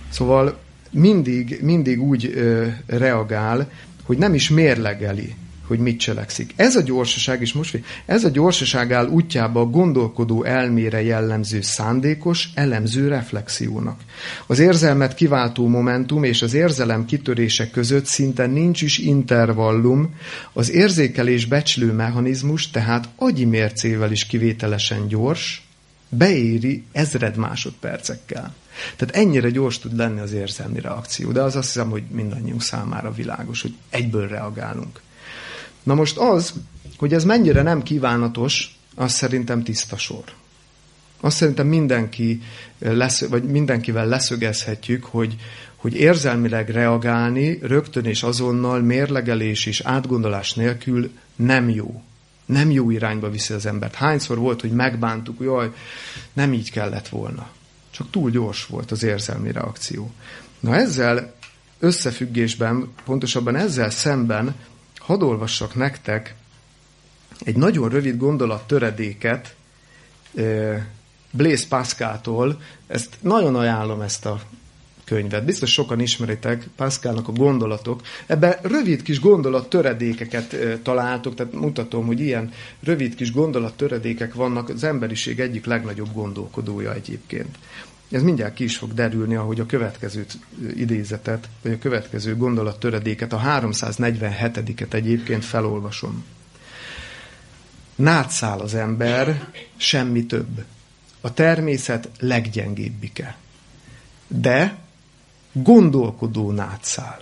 Szóval mindig, mindig úgy ö, reagál, hogy nem is mérlegeli hogy mit cselekszik. Ez a gyorsaság, is most ez a gyorsaság áll útjába a gondolkodó elmére jellemző szándékos, elemző reflexiónak. Az érzelmet kiváltó momentum és az érzelem kitörése között szinte nincs is intervallum, az érzékelés becslő mechanizmus tehát agyi mércével is kivételesen gyors, beéri ezred másodpercekkel. Tehát ennyire gyors tud lenni az érzelmi reakció, de az azt hiszem, hogy mindannyiunk számára világos, hogy egyből reagálunk. Na most az, hogy ez mennyire nem kívánatos, az szerintem tiszta sor. Azt szerintem mindenki lesz, vagy mindenkivel leszögezhetjük, hogy, hogy érzelmileg reagálni rögtön és azonnal mérlegelés és átgondolás nélkül nem jó. Nem jó irányba viszi az embert. Hányszor volt, hogy megbántuk, jaj, nem így kellett volna. Csak túl gyors volt az érzelmi reakció. Na ezzel összefüggésben, pontosabban ezzel szemben hadd olvassak nektek egy nagyon rövid gondolat töredéket Blaise Pascaltól. Ezt nagyon ajánlom ezt a könyvet. Biztos sokan ismeritek Pascalnak a gondolatok. Ebben rövid kis gondolat töredékeket találtok, tehát mutatom, hogy ilyen rövid kis gondolat töredékek vannak az emberiség egyik legnagyobb gondolkodója egyébként. Ez mindjárt ki is fog derülni, ahogy a következő idézetet, vagy a következő gondolattöredéket, a 347-et egyébként felolvasom. Nátszál az ember, semmi több. A természet leggyengébbike. De gondolkodó nátszál.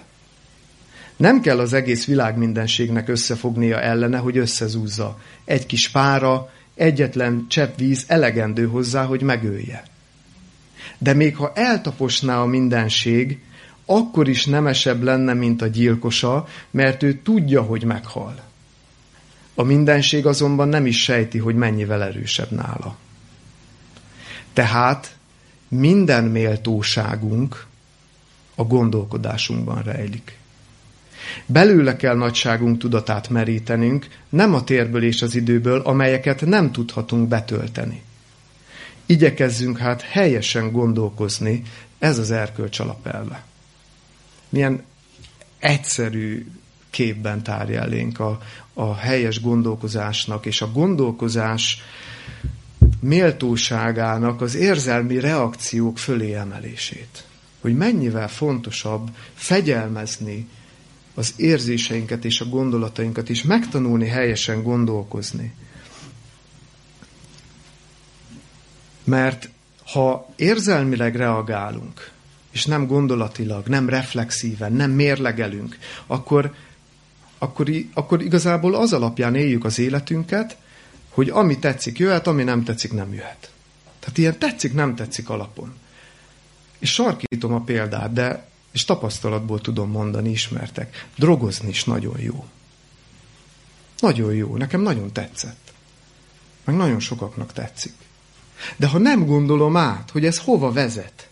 Nem kell az egész világ mindenségnek összefognia ellene, hogy összezúzza. Egy kis pára, egyetlen csepp víz elegendő hozzá, hogy megölje. De még ha eltaposná a mindenség, akkor is nemesebb lenne, mint a gyilkosa, mert ő tudja, hogy meghal. A mindenség azonban nem is sejti, hogy mennyivel erősebb nála. Tehát minden méltóságunk a gondolkodásunkban rejlik. Belőle kell nagyságunk tudatát merítenünk, nem a térből és az időből, amelyeket nem tudhatunk betölteni. Igyekezzünk hát helyesen gondolkozni, ez az erkölcs alapelve. Milyen egyszerű képben tárja elénk a, a helyes gondolkozásnak, és a gondolkozás méltóságának az érzelmi reakciók fölé emelését. Hogy mennyivel fontosabb fegyelmezni az érzéseinket és a gondolatainkat, és megtanulni helyesen gondolkozni. Mert ha érzelmileg reagálunk, és nem gondolatilag, nem reflexíven, nem mérlegelünk, akkor, akkor, akkor igazából az alapján éljük az életünket, hogy ami tetszik, jöhet, ami nem tetszik, nem jöhet. Tehát ilyen tetszik, nem tetszik alapon. És sarkítom a példát, de és tapasztalatból tudom mondani, ismertek. Drogozni is nagyon jó. Nagyon jó. Nekem nagyon tetszett. Meg nagyon sokaknak tetszik. De ha nem gondolom át, hogy ez hova vezet,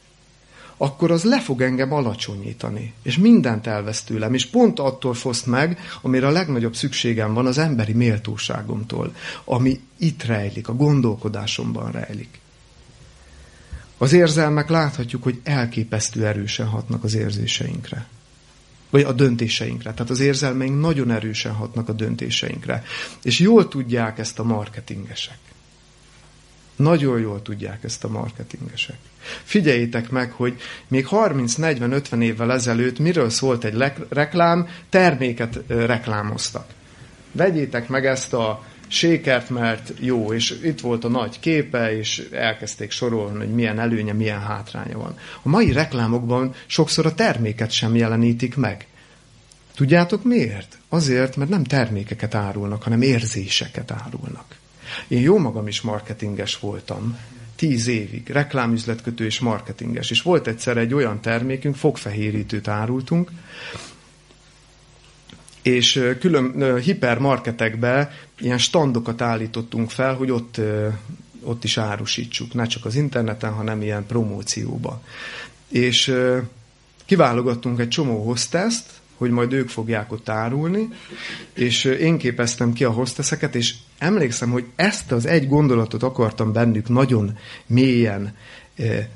akkor az le fog engem alacsonyítani, és mindent elvesz tőlem, és pont attól foszt meg, amire a legnagyobb szükségem van az emberi méltóságomtól, ami itt rejlik, a gondolkodásomban rejlik. Az érzelmek láthatjuk, hogy elképesztő erősen hatnak az érzéseinkre. Vagy a döntéseinkre. Tehát az érzelmeink nagyon erősen hatnak a döntéseinkre. És jól tudják ezt a marketingesek. Nagyon jól tudják ezt a marketingesek. Figyeljétek meg, hogy még 30-40-50 évvel ezelőtt miről szólt egy reklám, terméket reklámoztak. Vegyétek meg ezt a sékert, mert jó, és itt volt a nagy képe, és elkezdték sorolni, hogy milyen előnye, milyen hátránya van. A mai reklámokban sokszor a terméket sem jelenítik meg. Tudjátok miért? Azért, mert nem termékeket árulnak, hanem érzéseket árulnak. Én jó magam is marketinges voltam, tíz évig, reklámüzletkötő és marketinges. És volt egyszer egy olyan termékünk, fogfehérítőt árultunk, és külön hipermarketekbe ilyen standokat állítottunk fel, hogy ott, ott is árusítsuk, ne csak az interneten, hanem ilyen promócióba. És kiválogattunk egy csomó hosteszt, hogy majd ők fogják ott árulni, és én képeztem ki a hosteszeket, és emlékszem, hogy ezt az egy gondolatot akartam bennük nagyon mélyen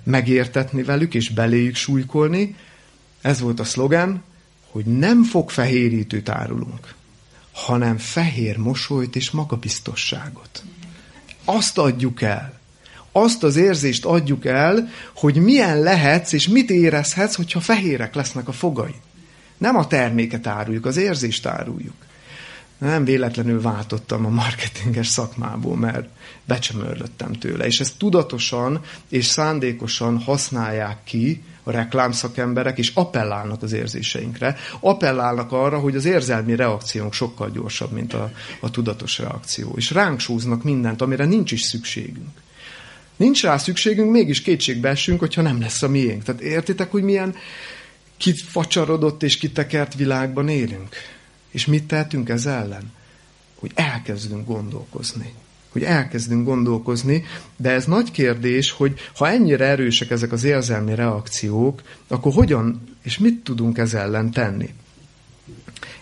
megértetni velük, és beléjük súlykolni. Ez volt a szlogen, hogy nem fog fehérítőt árulunk, hanem fehér mosolyt és magabiztosságot. Azt adjuk el. Azt az érzést adjuk el, hogy milyen lehetsz és mit érezhetsz, hogyha fehérek lesznek a fogaid. Nem a terméket áruljuk, az érzést áruljuk. Nem véletlenül váltottam a marketinges szakmából, mert becsömörlöttem tőle. És ezt tudatosan és szándékosan használják ki a reklámszakemberek, és appellálnak az érzéseinkre. Appellálnak arra, hogy az érzelmi reakciónk sokkal gyorsabb, mint a, a tudatos reakció. És ránk súznak mindent, amire nincs is szükségünk. Nincs rá szükségünk, mégis kétségbe esünk, hogyha nem lesz a miénk. Tehát értitek, hogy milyen kifacsarodott és kitekert világban élünk? És mit tehetünk ez ellen? Hogy elkezdünk gondolkozni. hogy elkezdünk gondolkozni, de ez nagy kérdés, hogy ha ennyire erősek ezek az érzelmi reakciók, akkor hogyan és mit tudunk ez ellen tenni?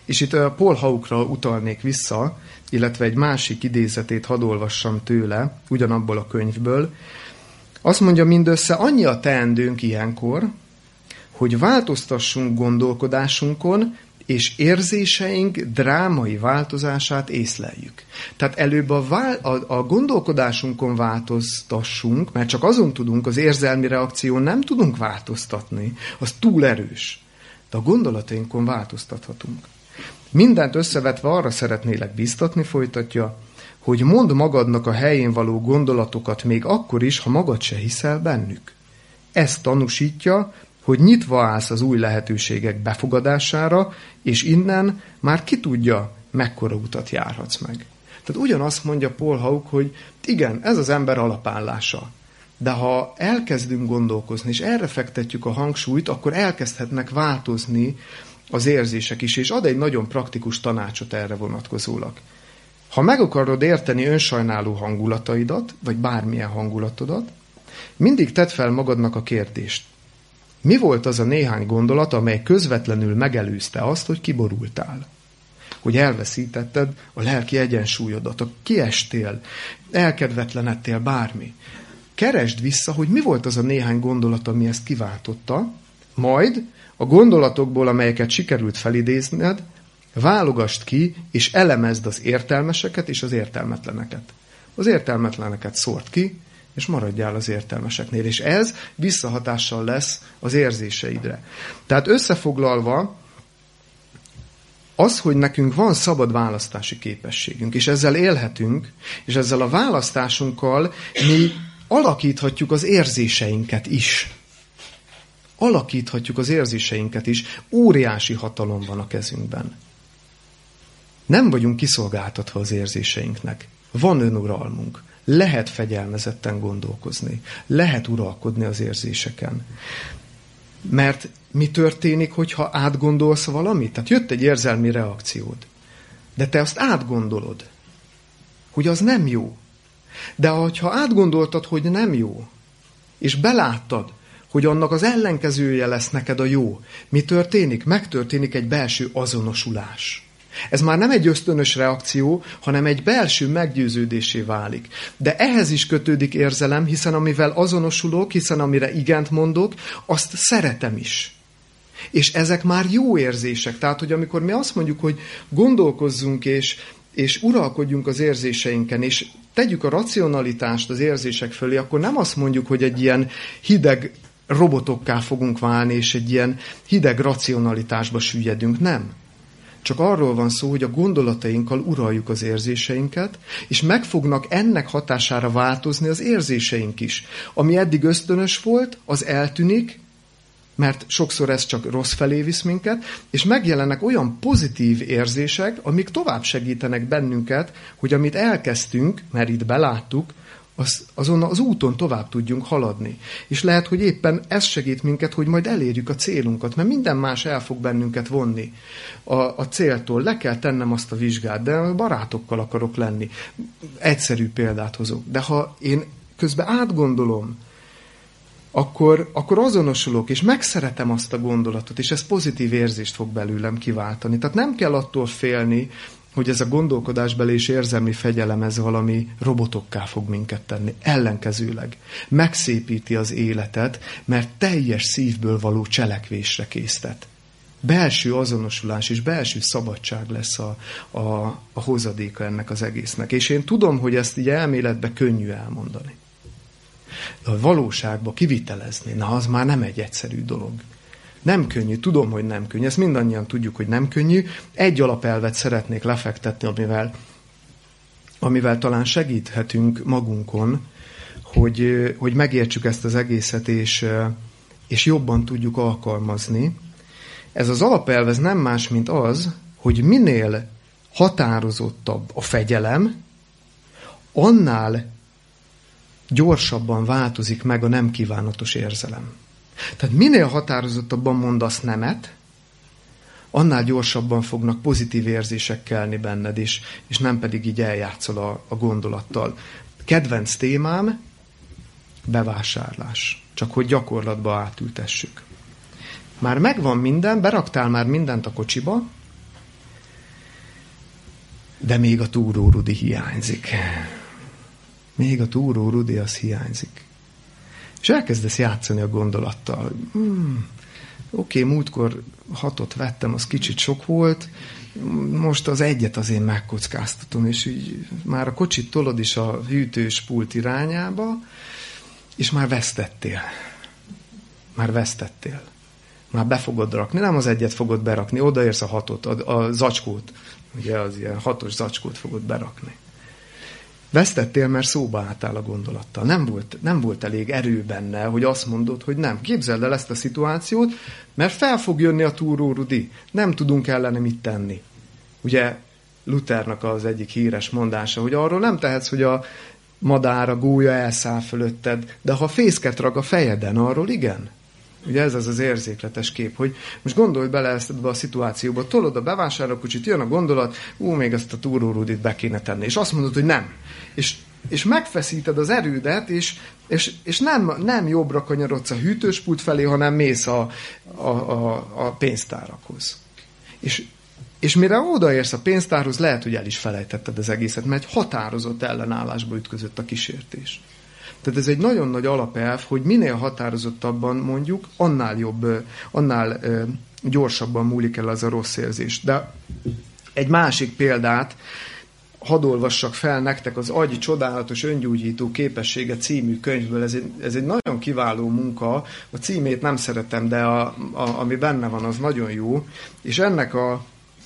És itt a Paul Haukra utalnék vissza, illetve egy másik idézetét hadd olvassam tőle, ugyanabból a könyvből. Azt mondja, mindössze annyi a teendőnk ilyenkor, hogy változtassunk gondolkodásunkon, és érzéseink drámai változását észleljük. Tehát előbb a, vál, a, a gondolkodásunkon változtassunk, mert csak azon tudunk, az érzelmi reakción nem tudunk változtatni, az túl erős. De a gondolatainkon változtathatunk. Mindent összevetve arra szeretnélek biztatni, folytatja, hogy mondd magadnak a helyén való gondolatokat még akkor is, ha magad se hiszel bennük. Ez tanúsítja, hogy nyitva állsz az új lehetőségek befogadására, és innen már ki tudja, mekkora utat járhatsz meg. Tehát ugyanazt mondja Paul Hauk, hogy igen, ez az ember alapállása. De ha elkezdünk gondolkozni, és erre fektetjük a hangsúlyt, akkor elkezdhetnek változni az érzések is, és ad egy nagyon praktikus tanácsot erre vonatkozólag. Ha meg akarod érteni önsajnáló hangulataidat, vagy bármilyen hangulatodat, mindig tedd fel magadnak a kérdést. Mi volt az a néhány gondolat, amely közvetlenül megelőzte azt, hogy kiborultál? Hogy elveszítetted a lelki egyensúlyodat, a kiestél, elkedvetlenedtél bármi. Keresd vissza, hogy mi volt az a néhány gondolat, ami ezt kiváltotta, majd a gondolatokból, amelyeket sikerült felidézned, válogast ki, és elemezd az értelmeseket és az értelmetleneket. Az értelmetleneket szort ki, és maradjál az értelmeseknél. És ez visszahatással lesz az érzéseidre. Tehát összefoglalva, az, hogy nekünk van szabad választási képességünk, és ezzel élhetünk, és ezzel a választásunkkal mi alakíthatjuk az érzéseinket is. Alakíthatjuk az érzéseinket is. Óriási hatalom van a kezünkben. Nem vagyunk kiszolgáltatva az érzéseinknek. Van önuralmunk. Lehet fegyelmezetten gondolkozni. Lehet uralkodni az érzéseken. Mert mi történik, hogyha átgondolsz valamit? Tehát jött egy érzelmi reakciód. De te azt átgondolod, hogy az nem jó. De ha átgondoltad, hogy nem jó, és beláttad, hogy annak az ellenkezője lesz neked a jó, mi történik? Megtörténik egy belső azonosulás. Ez már nem egy ösztönös reakció, hanem egy belső meggyőződésé válik. De ehhez is kötődik érzelem, hiszen amivel azonosulok, hiszen amire igent mondok, azt szeretem is. És ezek már jó érzések. Tehát, hogy amikor mi azt mondjuk, hogy gondolkozzunk és, és uralkodjunk az érzéseinken, és tegyük a racionalitást az érzések fölé, akkor nem azt mondjuk, hogy egy ilyen hideg robotokká fogunk válni, és egy ilyen hideg racionalitásba süllyedünk. Nem. Csak arról van szó, hogy a gondolatainkkal uraljuk az érzéseinket, és meg fognak ennek hatására változni az érzéseink is. Ami eddig ösztönös volt, az eltűnik, mert sokszor ez csak rossz felé visz minket, és megjelennek olyan pozitív érzések, amik tovább segítenek bennünket, hogy amit elkezdtünk, mert itt beláttuk, az, azon az úton tovább tudjunk haladni. És lehet, hogy éppen ez segít minket, hogy majd elérjük a célunkat, mert minden más el fog bennünket vonni a, a céltól. Le kell tennem azt a vizsgát, de barátokkal akarok lenni. Egyszerű példát hozok. De ha én közben átgondolom, akkor, akkor azonosulok, és megszeretem azt a gondolatot, és ez pozitív érzést fog belőlem kiváltani. Tehát nem kell attól félni, hogy ez a gondolkodásbeli és érzelmi fegyelem ez valami robotokká fog minket tenni. Ellenkezőleg megszépíti az életet, mert teljes szívből való cselekvésre késztet. Belső azonosulás és belső szabadság lesz a, a, a hozadéka ennek az egésznek. És én tudom, hogy ezt így elméletben könnyű elmondani. De a valóságba kivitelezni, na az már nem egy egyszerű dolog. Nem könnyű, tudom, hogy nem könnyű, ezt mindannyian tudjuk, hogy nem könnyű. Egy alapelvet szeretnék lefektetni, amivel, amivel talán segíthetünk magunkon, hogy, hogy megértsük ezt az egészet, és, és jobban tudjuk alkalmazni. Ez az alapelv ez nem más, mint az, hogy minél határozottabb a fegyelem, annál gyorsabban változik meg a nem kívánatos érzelem. Tehát minél határozottabban mondasz nemet, annál gyorsabban fognak pozitív érzések kelni benned, és, és nem pedig így eljátszol a, a gondolattal. Kedvenc témám, bevásárlás. Csak hogy gyakorlatba átültessük. Már megvan minden, beraktál már mindent a kocsiba, de még a túró Rudi hiányzik. Még a túró Rudi az hiányzik. És elkezdesz játszani a gondolattal. Hmm, Oké, okay, múltkor hatot vettem, az kicsit sok volt, most az egyet azért megkockáztatom, és így már a kocsit tolod is a hűtős pult irányába, és már vesztettél. Már vesztettél. Már be fogod rakni, nem az egyet fogod berakni, odaérsz a hatot, a, a zacskót, ugye az ilyen hatos zacskót fogod berakni. Vesztettél, mert szóba álltál a gondolattal. Nem volt, nem volt elég erő benne, hogy azt mondod, hogy nem. Képzeld el ezt a szituációt, mert fel fog jönni a túró. Nem tudunk ellene mit tenni. Ugye Luthernak az egyik híres mondása, hogy arról nem tehetsz, hogy a madár, a gólya elszáll fölötted, de ha fészket rag a fejeden, arról igen. Ugye ez az az érzékletes kép, hogy most gondolj bele ezt ebbe a szituációba, tolod a bevásárlókocsit, jön a gondolat, ú, még ezt a túrórudit be kéne tenni, és azt mondod, hogy nem. És, és megfeszíted az erődet, és, és, és nem, nem jobbra kanyarodsz a hűtőspult felé, hanem mész a, a, a, a pénztárakhoz. És, és mire odaérsz a pénztárhoz, lehet, hogy el is felejtetted az egészet, mert egy határozott ellenállásba ütközött a kísértés. Tehát ez egy nagyon nagy alapelv, hogy minél határozottabban mondjuk, annál jobb, annál gyorsabban múlik el az a rossz érzés. De egy másik példát, hadd olvassak fel nektek az Agy csodálatos öngyújtó képessége című könyvből. Ez egy, ez egy nagyon kiváló munka. A címét nem szeretem, de a, a, ami benne van, az nagyon jó. És ennek a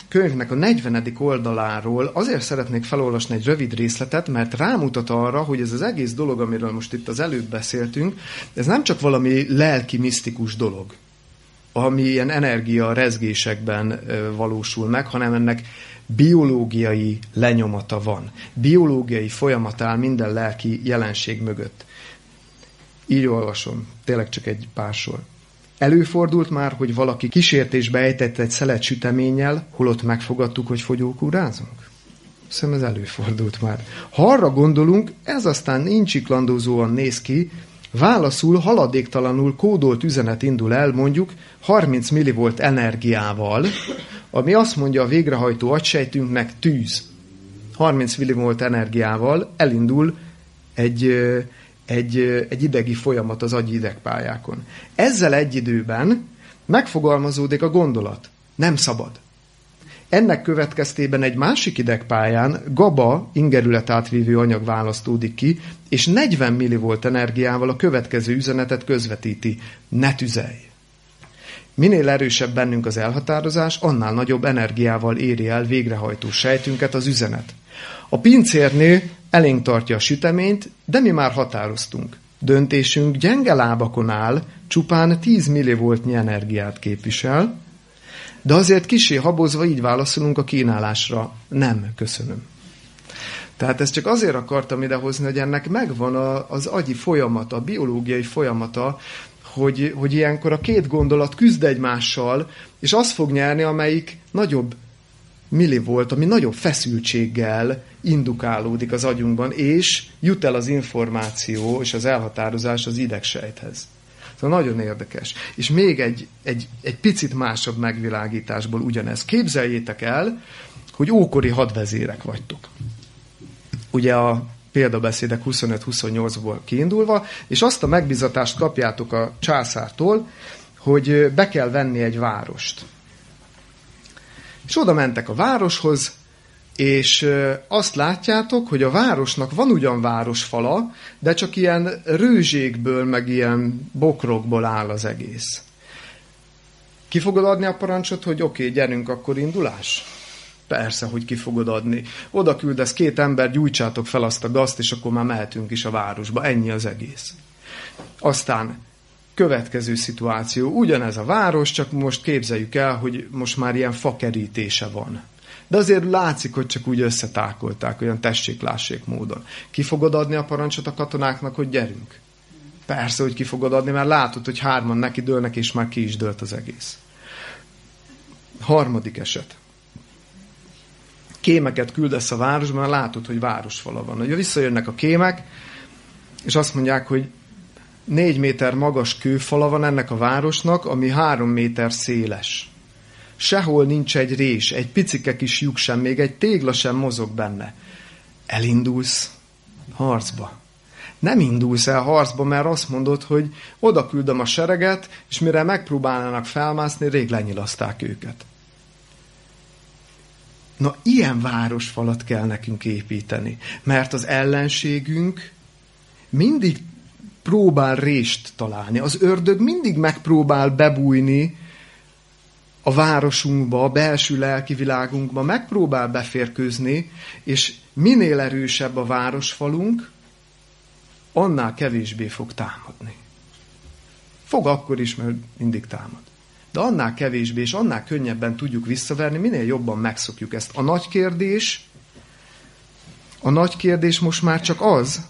könyvnek a 40. oldaláról azért szeretnék felolvasni egy rövid részletet, mert rámutat arra, hogy ez az egész dolog, amiről most itt az előbb beszéltünk, ez nem csak valami lelki, misztikus dolog, ami ilyen energia rezgésekben valósul meg, hanem ennek biológiai lenyomata van. Biológiai folyamat áll minden lelki jelenség mögött. Így olvasom, tényleg csak egy pár sor. Előfordult már, hogy valaki kísértésbe ejtett egy szelet süteménnyel, holott megfogadtuk, hogy fogyókúrázunk? Szerintem ez előfordult már. Ha arra gondolunk, ez aztán incsiklandózóan néz ki, válaszul haladéktalanul kódolt üzenet indul el mondjuk 30 millivolt energiával, ami azt mondja a végrehajtó agysejtünknek tűz. 30 millivolt energiával elindul egy egy, egy idegi folyamat az agyi idegpályákon. Ezzel egy időben megfogalmazódik a gondolat. Nem szabad. Ennek következtében egy másik idegpályán GABA ingerület átvívő anyag választódik ki, és 40 millivolt energiával a következő üzenetet közvetíti. Ne tüzelj! Minél erősebb bennünk az elhatározás, annál nagyobb energiával éri el végrehajtó sejtünket az üzenet. A pincérnél elénk tartja a süteményt, de mi már határoztunk. Döntésünk gyenge lábakon áll, csupán 10 millivoltnyi energiát képvisel, de azért kisé habozva így válaszolunk a kínálásra. Nem, köszönöm. Tehát ezt csak azért akartam idehozni, hogy ennek megvan a, az agyi folyamata, a biológiai folyamata, hogy, hogy ilyenkor a két gondolat küzd egymással, és az fog nyerni, amelyik nagyobb millivolt, ami nagyobb feszültséggel indukálódik az agyunkban, és jut el az információ és az elhatározás az idegsejthez. Szóval nagyon érdekes. És még egy, egy, egy picit másabb megvilágításból ugyanez. Képzeljétek el, hogy ókori hadvezérek vagytok. Ugye a példabeszédek 25-28-ból kiindulva, és azt a megbizatást kapjátok a császártól, hogy be kell venni egy várost. És oda mentek a városhoz, és azt látjátok, hogy a városnak van ugyan városfala, de csak ilyen rőzsékből, meg ilyen bokrokból áll az egész. Ki fogod adni a parancsot, hogy oké, okay, gyerünk, akkor indulás? Persze, hogy ki fogod adni. Oda küldesz két ember, gyújtsátok fel azt a gazt, és akkor már mehetünk is a városba. Ennyi az egész. Aztán következő szituáció. Ugyanez a város, csak most képzeljük el, hogy most már ilyen fakerítése van. De azért látszik, hogy csak úgy összetákolták, olyan tessék-lássék módon. Ki fogod adni a parancsot a katonáknak, hogy gyerünk? Persze, hogy ki fogod adni, mert látod, hogy hárman neki dőlnek, és már ki is dőlt az egész. Harmadik eset. Kémeket küldesz a városban, látod, hogy városfala van. Ugye visszajönnek a kémek, és azt mondják, hogy négy méter magas kőfala van ennek a városnak, ami három méter széles. Sehol nincs egy rés, egy picike kis lyuk sem, még egy tégla sem mozog benne. Elindulsz harcba. Nem indulsz el harcba, mert azt mondod, hogy oda küldöm a sereget, és mire megpróbálnának felmászni, rég lenyilaszták őket. Na, ilyen városfalat kell nekünk építeni, mert az ellenségünk mindig próbál rést találni. Az ördög mindig megpróbál bebújni a városunkba, a belső lelki világunkba, megpróbál beférkőzni, és minél erősebb a városfalunk, annál kevésbé fog támadni. Fog akkor is, mert mindig támad. De annál kevésbé és annál könnyebben tudjuk visszaverni, minél jobban megszokjuk ezt. A nagy kérdés, a nagy kérdés most már csak az,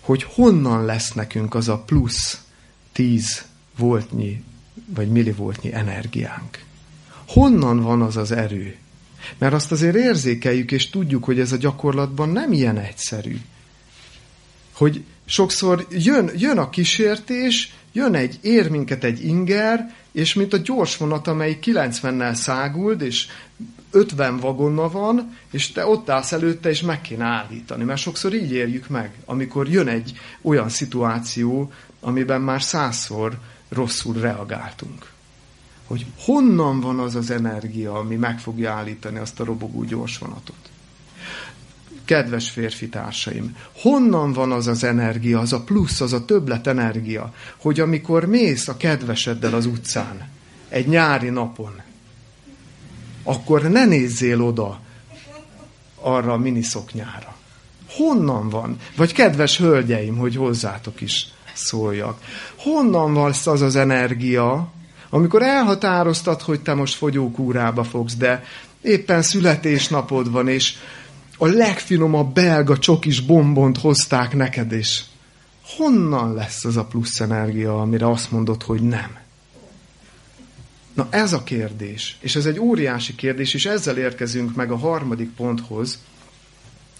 hogy honnan lesz nekünk az a plusz 10 voltnyi vagy millivoltnyi energiánk. Honnan van az az erő? Mert azt azért érzékeljük, és tudjuk, hogy ez a gyakorlatban nem ilyen egyszerű. Hogy sokszor jön, jön a kísértés, jön egy, ér minket egy inger, és mint a gyors vonat, amely 90-nel száguld, és 50 vagonna van, és te ott állsz előtte, és meg kéne állítani. Mert sokszor így érjük meg, amikor jön egy olyan szituáció, amiben már százszor rosszul reagáltunk. Hogy honnan van az az energia, ami meg fogja állítani azt a robogó gyorsvonatot. Kedves férfi társaim, honnan van az az energia, az a plusz, az a többlet energia, hogy amikor mész a kedveseddel az utcán, egy nyári napon, akkor ne nézzél oda arra a miniszoknyára. Honnan van? Vagy kedves hölgyeim, hogy hozzátok is szóljak. Honnan van az az energia, amikor elhatároztad, hogy te most fogyókúrába fogsz, de éppen születésnapod van, és a legfinomabb belga csokis bombont hozták neked is. Honnan lesz az a plusz energia, amire azt mondod, hogy nem? Na ez a kérdés, és ez egy óriási kérdés, és ezzel érkezünk meg a harmadik ponthoz,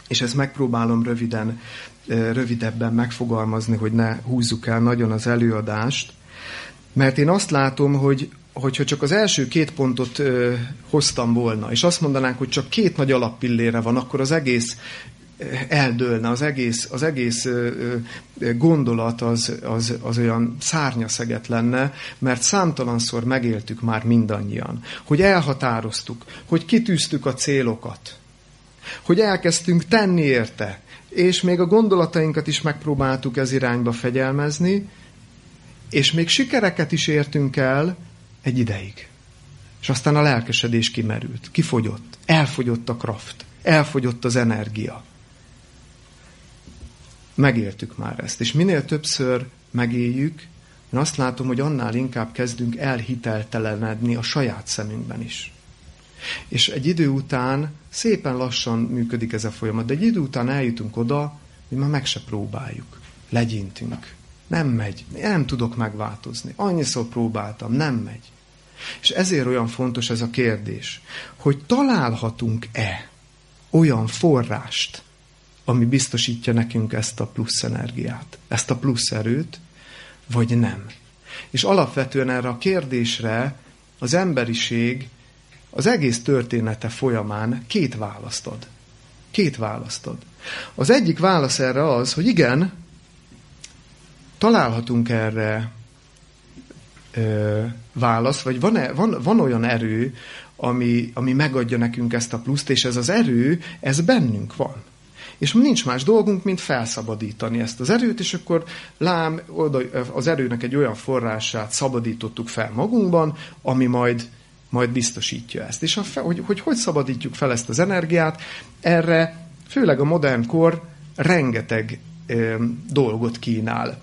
és ezt megpróbálom röviden, rövidebben megfogalmazni, hogy ne húzzuk el nagyon az előadást, mert én azt látom, hogy hogyha csak az első két pontot ö, hoztam volna, és azt mondanánk, hogy csak két nagy alappillére van, akkor az egész eldőlne, az egész, az egész gondolat az, az, az olyan szárnyaszeget lenne, mert számtalanszor megéltük már mindannyian, hogy elhatároztuk, hogy kitűztük a célokat, hogy elkezdtünk tenni érte, és még a gondolatainkat is megpróbáltuk ez irányba fegyelmezni, és még sikereket is értünk el egy ideig. És aztán a lelkesedés kimerült, kifogyott, elfogyott a kraft, elfogyott az energia megéltük már ezt. És minél többször megéljük, én azt látom, hogy annál inkább kezdünk elhiteltelenedni a saját szemünkben is. És egy idő után szépen lassan működik ez a folyamat, de egy idő után eljutunk oda, hogy már meg se próbáljuk. Legyintünk. Nem megy. Nem tudok megváltozni. Annyiszor próbáltam, nem megy. És ezért olyan fontos ez a kérdés, hogy találhatunk-e olyan forrást, ami biztosítja nekünk ezt a plusz energiát, ezt a plusz erőt, vagy nem. És alapvetően erre a kérdésre az emberiség az egész története folyamán két választ ad. Két választ ad. Az egyik válasz erre az, hogy igen, találhatunk erre ö, választ, vagy van, van, van olyan erő, ami, ami megadja nekünk ezt a pluszt, és ez az erő, ez bennünk van. És nincs más dolgunk, mint felszabadítani ezt az erőt, és akkor lám, oda, az erőnek egy olyan forrását szabadítottuk fel magunkban, ami majd majd biztosítja ezt. És a, hogy, hogy hogy szabadítjuk fel ezt az energiát, erre főleg a modern kor rengeteg ö, dolgot kínál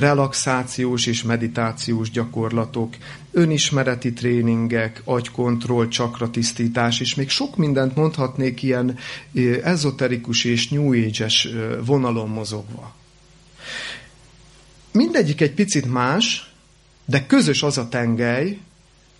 relaxációs és meditációs gyakorlatok, önismereti tréningek, agykontroll, csakratisztítás, és még sok mindent mondhatnék ilyen ezoterikus és new age-es vonalon mozogva. Mindegyik egy picit más, de közös az a tengely,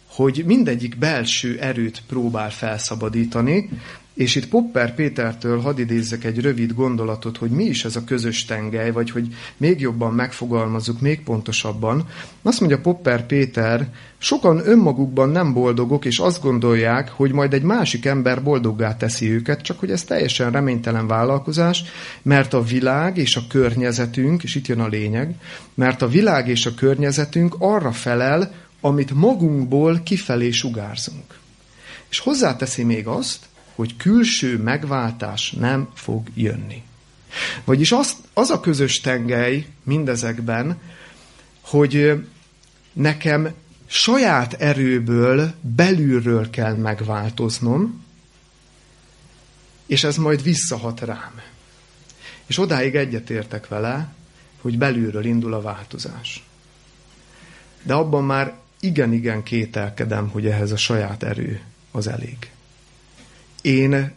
hogy mindegyik belső erőt próbál felszabadítani, és itt Popper Pétertől hadd idézzek egy rövid gondolatot, hogy mi is ez a közös tengely, vagy hogy még jobban megfogalmazzuk, még pontosabban. Azt mondja Popper Péter, sokan önmagukban nem boldogok, és azt gondolják, hogy majd egy másik ember boldoggá teszi őket, csak hogy ez teljesen reménytelen vállalkozás, mert a világ és a környezetünk, és itt jön a lényeg, mert a világ és a környezetünk arra felel, amit magunkból kifelé sugárzunk. És hozzáteszi még azt, hogy külső megváltás nem fog jönni. Vagyis az, az a közös tengely mindezekben, hogy nekem saját erőből, belülről kell megváltoznom, és ez majd visszahat rám. És odáig egyetértek vele, hogy belülről indul a változás. De abban már igen-igen kételkedem, hogy ehhez a saját erő az elég. Én,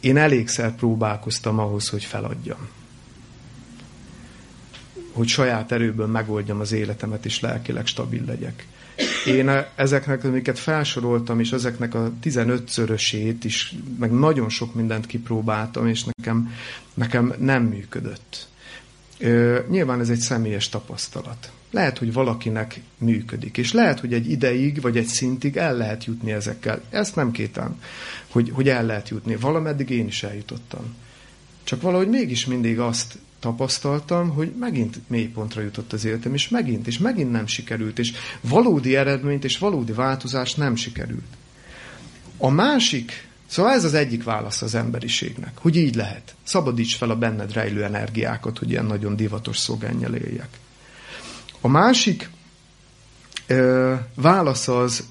én elégszer próbálkoztam ahhoz, hogy feladjam. Hogy saját erőből megoldjam az életemet, és lelkileg stabil legyek. Én ezeknek, amiket felsoroltam, és ezeknek a 15-szörösét is, meg nagyon sok mindent kipróbáltam, és nekem, nekem nem működött. Nyilván ez egy személyes tapasztalat. Lehet, hogy valakinek működik, és lehet, hogy egy ideig, vagy egy szintig el lehet jutni ezekkel. Ezt nem kétem, hogy, hogy el lehet jutni. Valameddig én is eljutottam. Csak valahogy mégis mindig azt tapasztaltam, hogy megint mélypontra jutott az életem, és megint, és megint nem sikerült, és valódi eredményt és valódi változást nem sikerült. A másik Szóval ez az egyik válasz az emberiségnek, hogy így lehet. Szabadíts fel a benned rejlő energiákat, hogy ilyen nagyon divatos szlogennyel éljek. A másik ö, válasz az,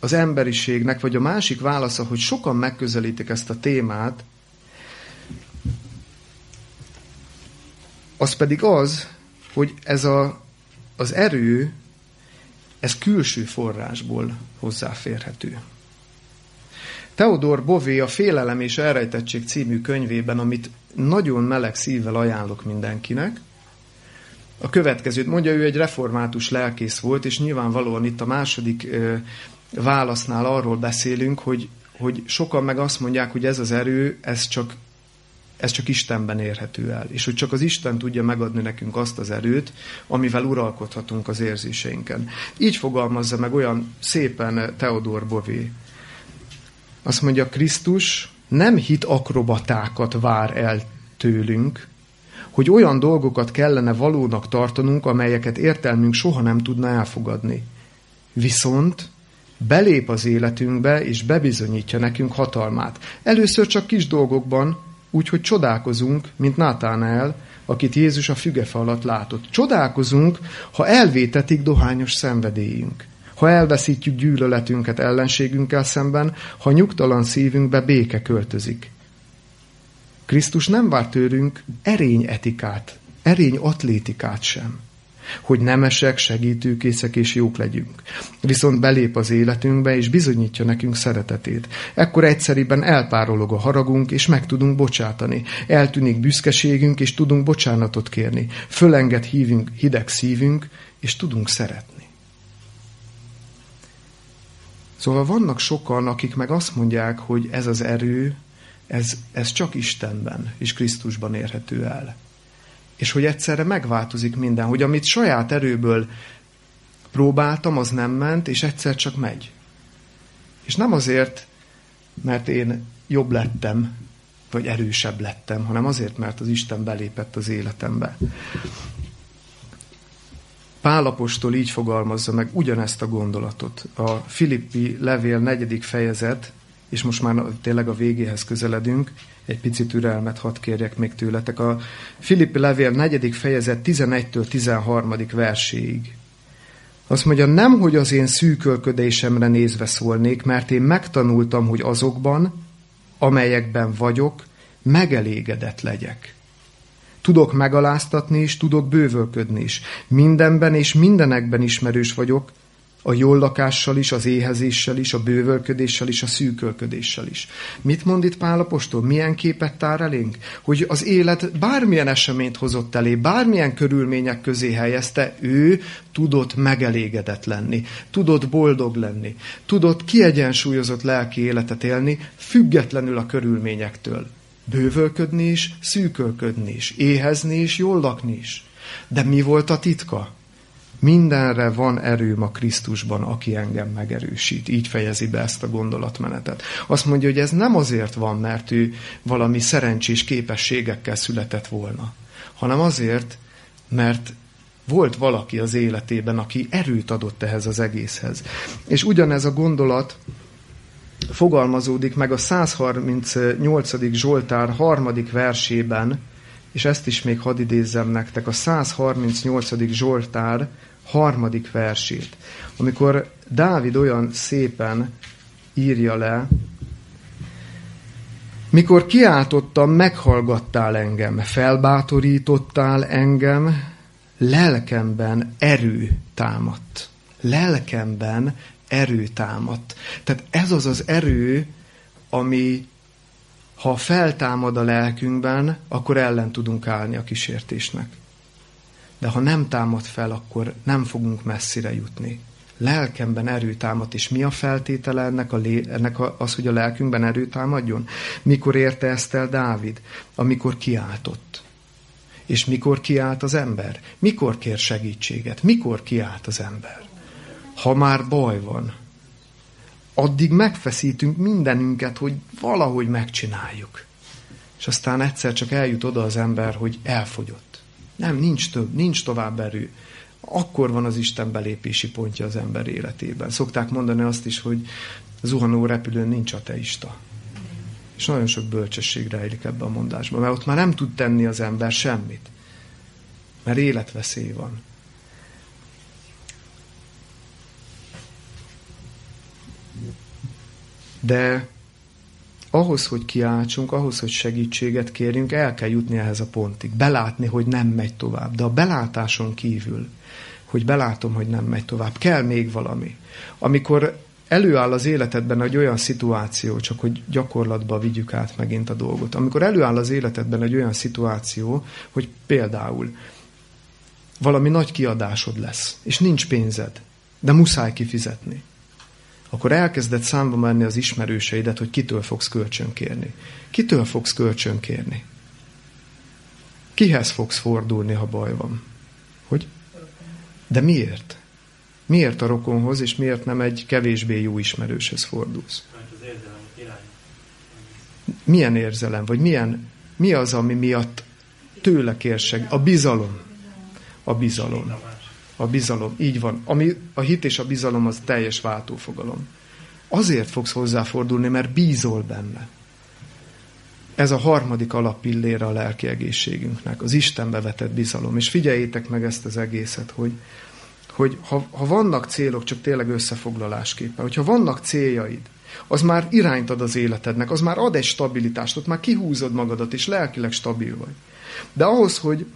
az emberiségnek, vagy a másik válasza, hogy sokan megközelítik ezt a témát, az pedig az, hogy ez a, az erő, ez külső forrásból hozzáférhető. Theodor Bové a Félelem és Elrejtettség című könyvében, amit nagyon meleg szívvel ajánlok mindenkinek, a következőt mondja, ő egy református lelkész volt, és nyilvánvalóan itt a második válasznál arról beszélünk, hogy, hogy sokan meg azt mondják, hogy ez az erő, ez csak, ez csak Istenben érhető el, és hogy csak az Isten tudja megadni nekünk azt az erőt, amivel uralkodhatunk az érzéseinken. Így fogalmazza meg olyan szépen Theodor Bové. Azt mondja, Krisztus nem hit akrobatákat vár el tőlünk, hogy olyan dolgokat kellene valónak tartanunk, amelyeket értelmünk soha nem tudna elfogadni. Viszont belép az életünkbe, és bebizonyítja nekünk hatalmát. Először csak kis dolgokban, úgy, hogy csodálkozunk, mint Nátánel, akit Jézus a fügefa alatt látott. Csodálkozunk, ha elvétetik dohányos szenvedélyünk, ha elveszítjük gyűlöletünket ellenségünkkel szemben, ha nyugtalan szívünkbe béke költözik. Krisztus nem vár tőlünk erény etikát, erény atlétikát sem, hogy nemesek, segítőkészek és jók legyünk. Viszont belép az életünkbe, és bizonyítja nekünk szeretetét. Ekkor egyszeriben elpárolog a haragunk, és meg tudunk bocsátani. Eltűnik büszkeségünk, és tudunk bocsánatot kérni. Fölenged hívünk, hideg szívünk, és tudunk szeretni. Szóval vannak sokan, akik meg azt mondják, hogy ez az erő, ez, ez csak Istenben és Krisztusban érhető el. És hogy egyszerre megváltozik minden, hogy amit saját erőből próbáltam, az nem ment, és egyszer csak megy. És nem azért, mert én jobb lettem, vagy erősebb lettem, hanem azért, mert az Isten belépett az életembe. Pálapostól így fogalmazza meg ugyanezt a gondolatot. A Filippi levél negyedik fejezet és most már tényleg a végéhez közeledünk, egy picit türelmet hadd kérjek még tőletek. A Filippi levél 4. fejezet 11-től 13. verséig. Azt mondja, nem, hogy az én szűkölködésemre nézve szólnék, mert én megtanultam, hogy azokban, amelyekben vagyok, megelégedett legyek. Tudok megaláztatni és tudok bővölködni is. Mindenben és mindenekben ismerős vagyok, A jól lakással is, az éhezéssel is, a bővölködéssel is, a szűkölködéssel is. Mit mond itt Pál apostol? Milyen képet tár elénk? Hogy az élet bármilyen eseményt hozott elé, bármilyen körülmények közé helyezte, ő tudott megelégedett lenni, tudott boldog lenni, tudott kiegyensúlyozott lelki életet élni, függetlenül a körülményektől. Bővölködni is, szűkölködni is, éhezni is, jól lakni is. De mi volt a titka? Mindenre van erőm a Krisztusban, aki engem megerősít. Így fejezi be ezt a gondolatmenetet. Azt mondja, hogy ez nem azért van, mert ő valami szerencsés képességekkel született volna, hanem azért, mert volt valaki az életében, aki erőt adott ehhez az egészhez. És ugyanez a gondolat fogalmazódik meg a 138. Zsoltár harmadik versében, és ezt is még hadd idézzem nektek, a 138. Zsoltár harmadik versét, amikor Dávid olyan szépen írja le, mikor kiáltottam, meghallgattál engem, felbátorítottál engem, lelkemben erő támadt. Lelkemben erő támadt. Tehát ez az az erő, ami ha feltámad a lelkünkben, akkor ellen tudunk állni a kísértésnek. De ha nem támad fel, akkor nem fogunk messzire jutni. Lelkemben erő támad, és mi a feltétele ennek, a lé, ennek a, az, hogy a lelkünkben erő támadjon? Mikor érte ezt el Dávid? Amikor kiáltott. És mikor kiált az ember? Mikor kér segítséget? Mikor kiált az ember? Ha már baj van, addig megfeszítünk mindenünket, hogy valahogy megcsináljuk. És aztán egyszer csak eljut oda az ember, hogy elfogyott. Nem, nincs több, nincs tovább erő. Akkor van az Isten belépési pontja az ember életében. Szokták mondani azt is, hogy zuhanó repülőn nincs ateista. És nagyon sok bölcsesség rejlik ebben a mondásban, mert ott már nem tud tenni az ember semmit. Mert életveszély van. De ahhoz, hogy kiáltsunk, ahhoz, hogy segítséget kérjünk, el kell jutni ehhez a pontig. Belátni, hogy nem megy tovább. De a belátáson kívül, hogy belátom, hogy nem megy tovább, kell még valami. Amikor előáll az életedben egy olyan szituáció, csak hogy gyakorlatba vigyük át megint a dolgot. Amikor előáll az életedben egy olyan szituáció, hogy például valami nagy kiadásod lesz, és nincs pénzed, de muszáj kifizetni akkor elkezded számba menni az ismerőseidet, hogy kitől fogsz kölcsönkérni. Kitől fogsz kölcsönkérni? Kihez fogsz fordulni, ha baj van? Hogy? De miért? Miért a rokonhoz, és miért nem egy kevésbé jó ismerőshez fordulsz? Milyen érzelem, vagy milyen, mi az, ami miatt tőle kérseg? A bizalom. A bizalom. A bizalom, így van. Ami, a hit és a bizalom az teljes váltófogalom. Azért fogsz hozzáfordulni, mert bízol benne. Ez a harmadik alappillére a lelki egészségünknek, az Istenbe vetett bizalom. És figyeljétek meg ezt az egészet, hogy, hogy ha, ha vannak célok, csak tényleg összefoglalásképpen, hogyha vannak céljaid, az már irányt ad az életednek, az már ad egy stabilitást, ott már kihúzod magadat, és lelkileg stabil vagy. De ahhoz, hogy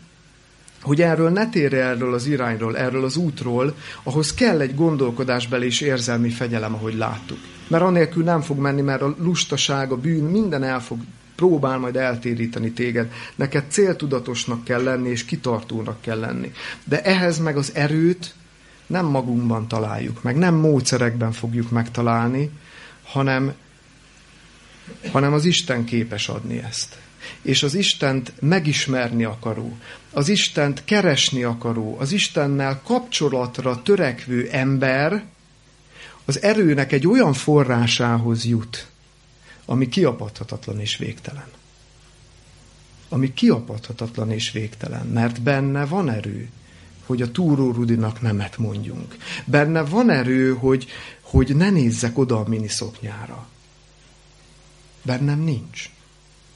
hogy erről ne térje erről az irányról, erről az útról, ahhoz kell egy gondolkodásbeli és érzelmi fegyelem, ahogy láttuk. Mert anélkül nem fog menni, mert a lustaság, a bűn, minden el fog próbál majd eltéríteni téged. Neked céltudatosnak kell lenni, és kitartónak kell lenni. De ehhez meg az erőt nem magunkban találjuk meg, nem módszerekben fogjuk megtalálni, hanem, hanem az Isten képes adni ezt és az Istent megismerni akaró, az Istent keresni akaró, az Istennel kapcsolatra törekvő ember az erőnek egy olyan forrásához jut, ami kiapadhatatlan és végtelen. Ami kiapadhatatlan és végtelen, mert benne van erő, hogy a túró Rudinak nemet mondjunk. Benne van erő, hogy, hogy ne nézzek oda a miniszoknyára. Bennem nincs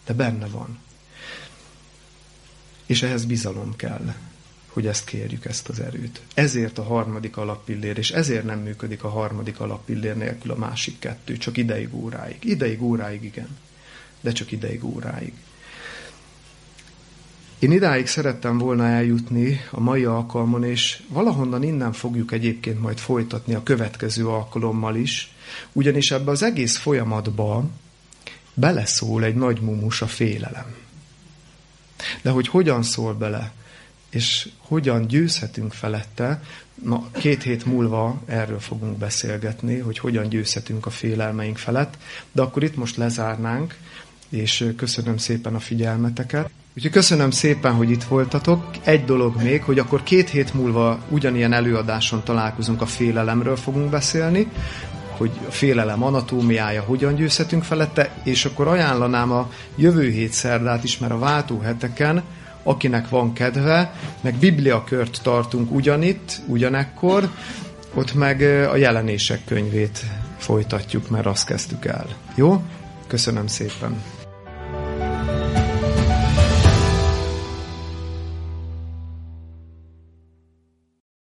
de benne van. És ehhez bizalom kell, hogy ezt kérjük, ezt az erőt. Ezért a harmadik alappillér, és ezért nem működik a harmadik alappillér nélkül a másik kettő, csak ideig óráig. Ideig óráig igen, de csak ideig óráig. Én idáig szerettem volna eljutni a mai alkalmon, és valahonnan innen fogjuk egyébként majd folytatni a következő alkalommal is, ugyanis ebbe az egész folyamatba beleszól egy nagy mumus a félelem. De hogy hogyan szól bele, és hogyan győzhetünk felette, na, két hét múlva erről fogunk beszélgetni, hogy hogyan győzhetünk a félelmeink felett, de akkor itt most lezárnánk, és köszönöm szépen a figyelmeteket. Úgyhogy köszönöm szépen, hogy itt voltatok. Egy dolog még, hogy akkor két hét múlva ugyanilyen előadáson találkozunk, a félelemről fogunk beszélni, hogy a félelem anatómiája hogyan győzhetünk felette, és akkor ajánlanám a jövő hét szerdát is, mert a váltó heteken, akinek van kedve, meg bibliakört tartunk ugyanitt, ugyanekkor, ott meg a jelenések könyvét folytatjuk, mert azt kezdtük el. Jó? Köszönöm szépen!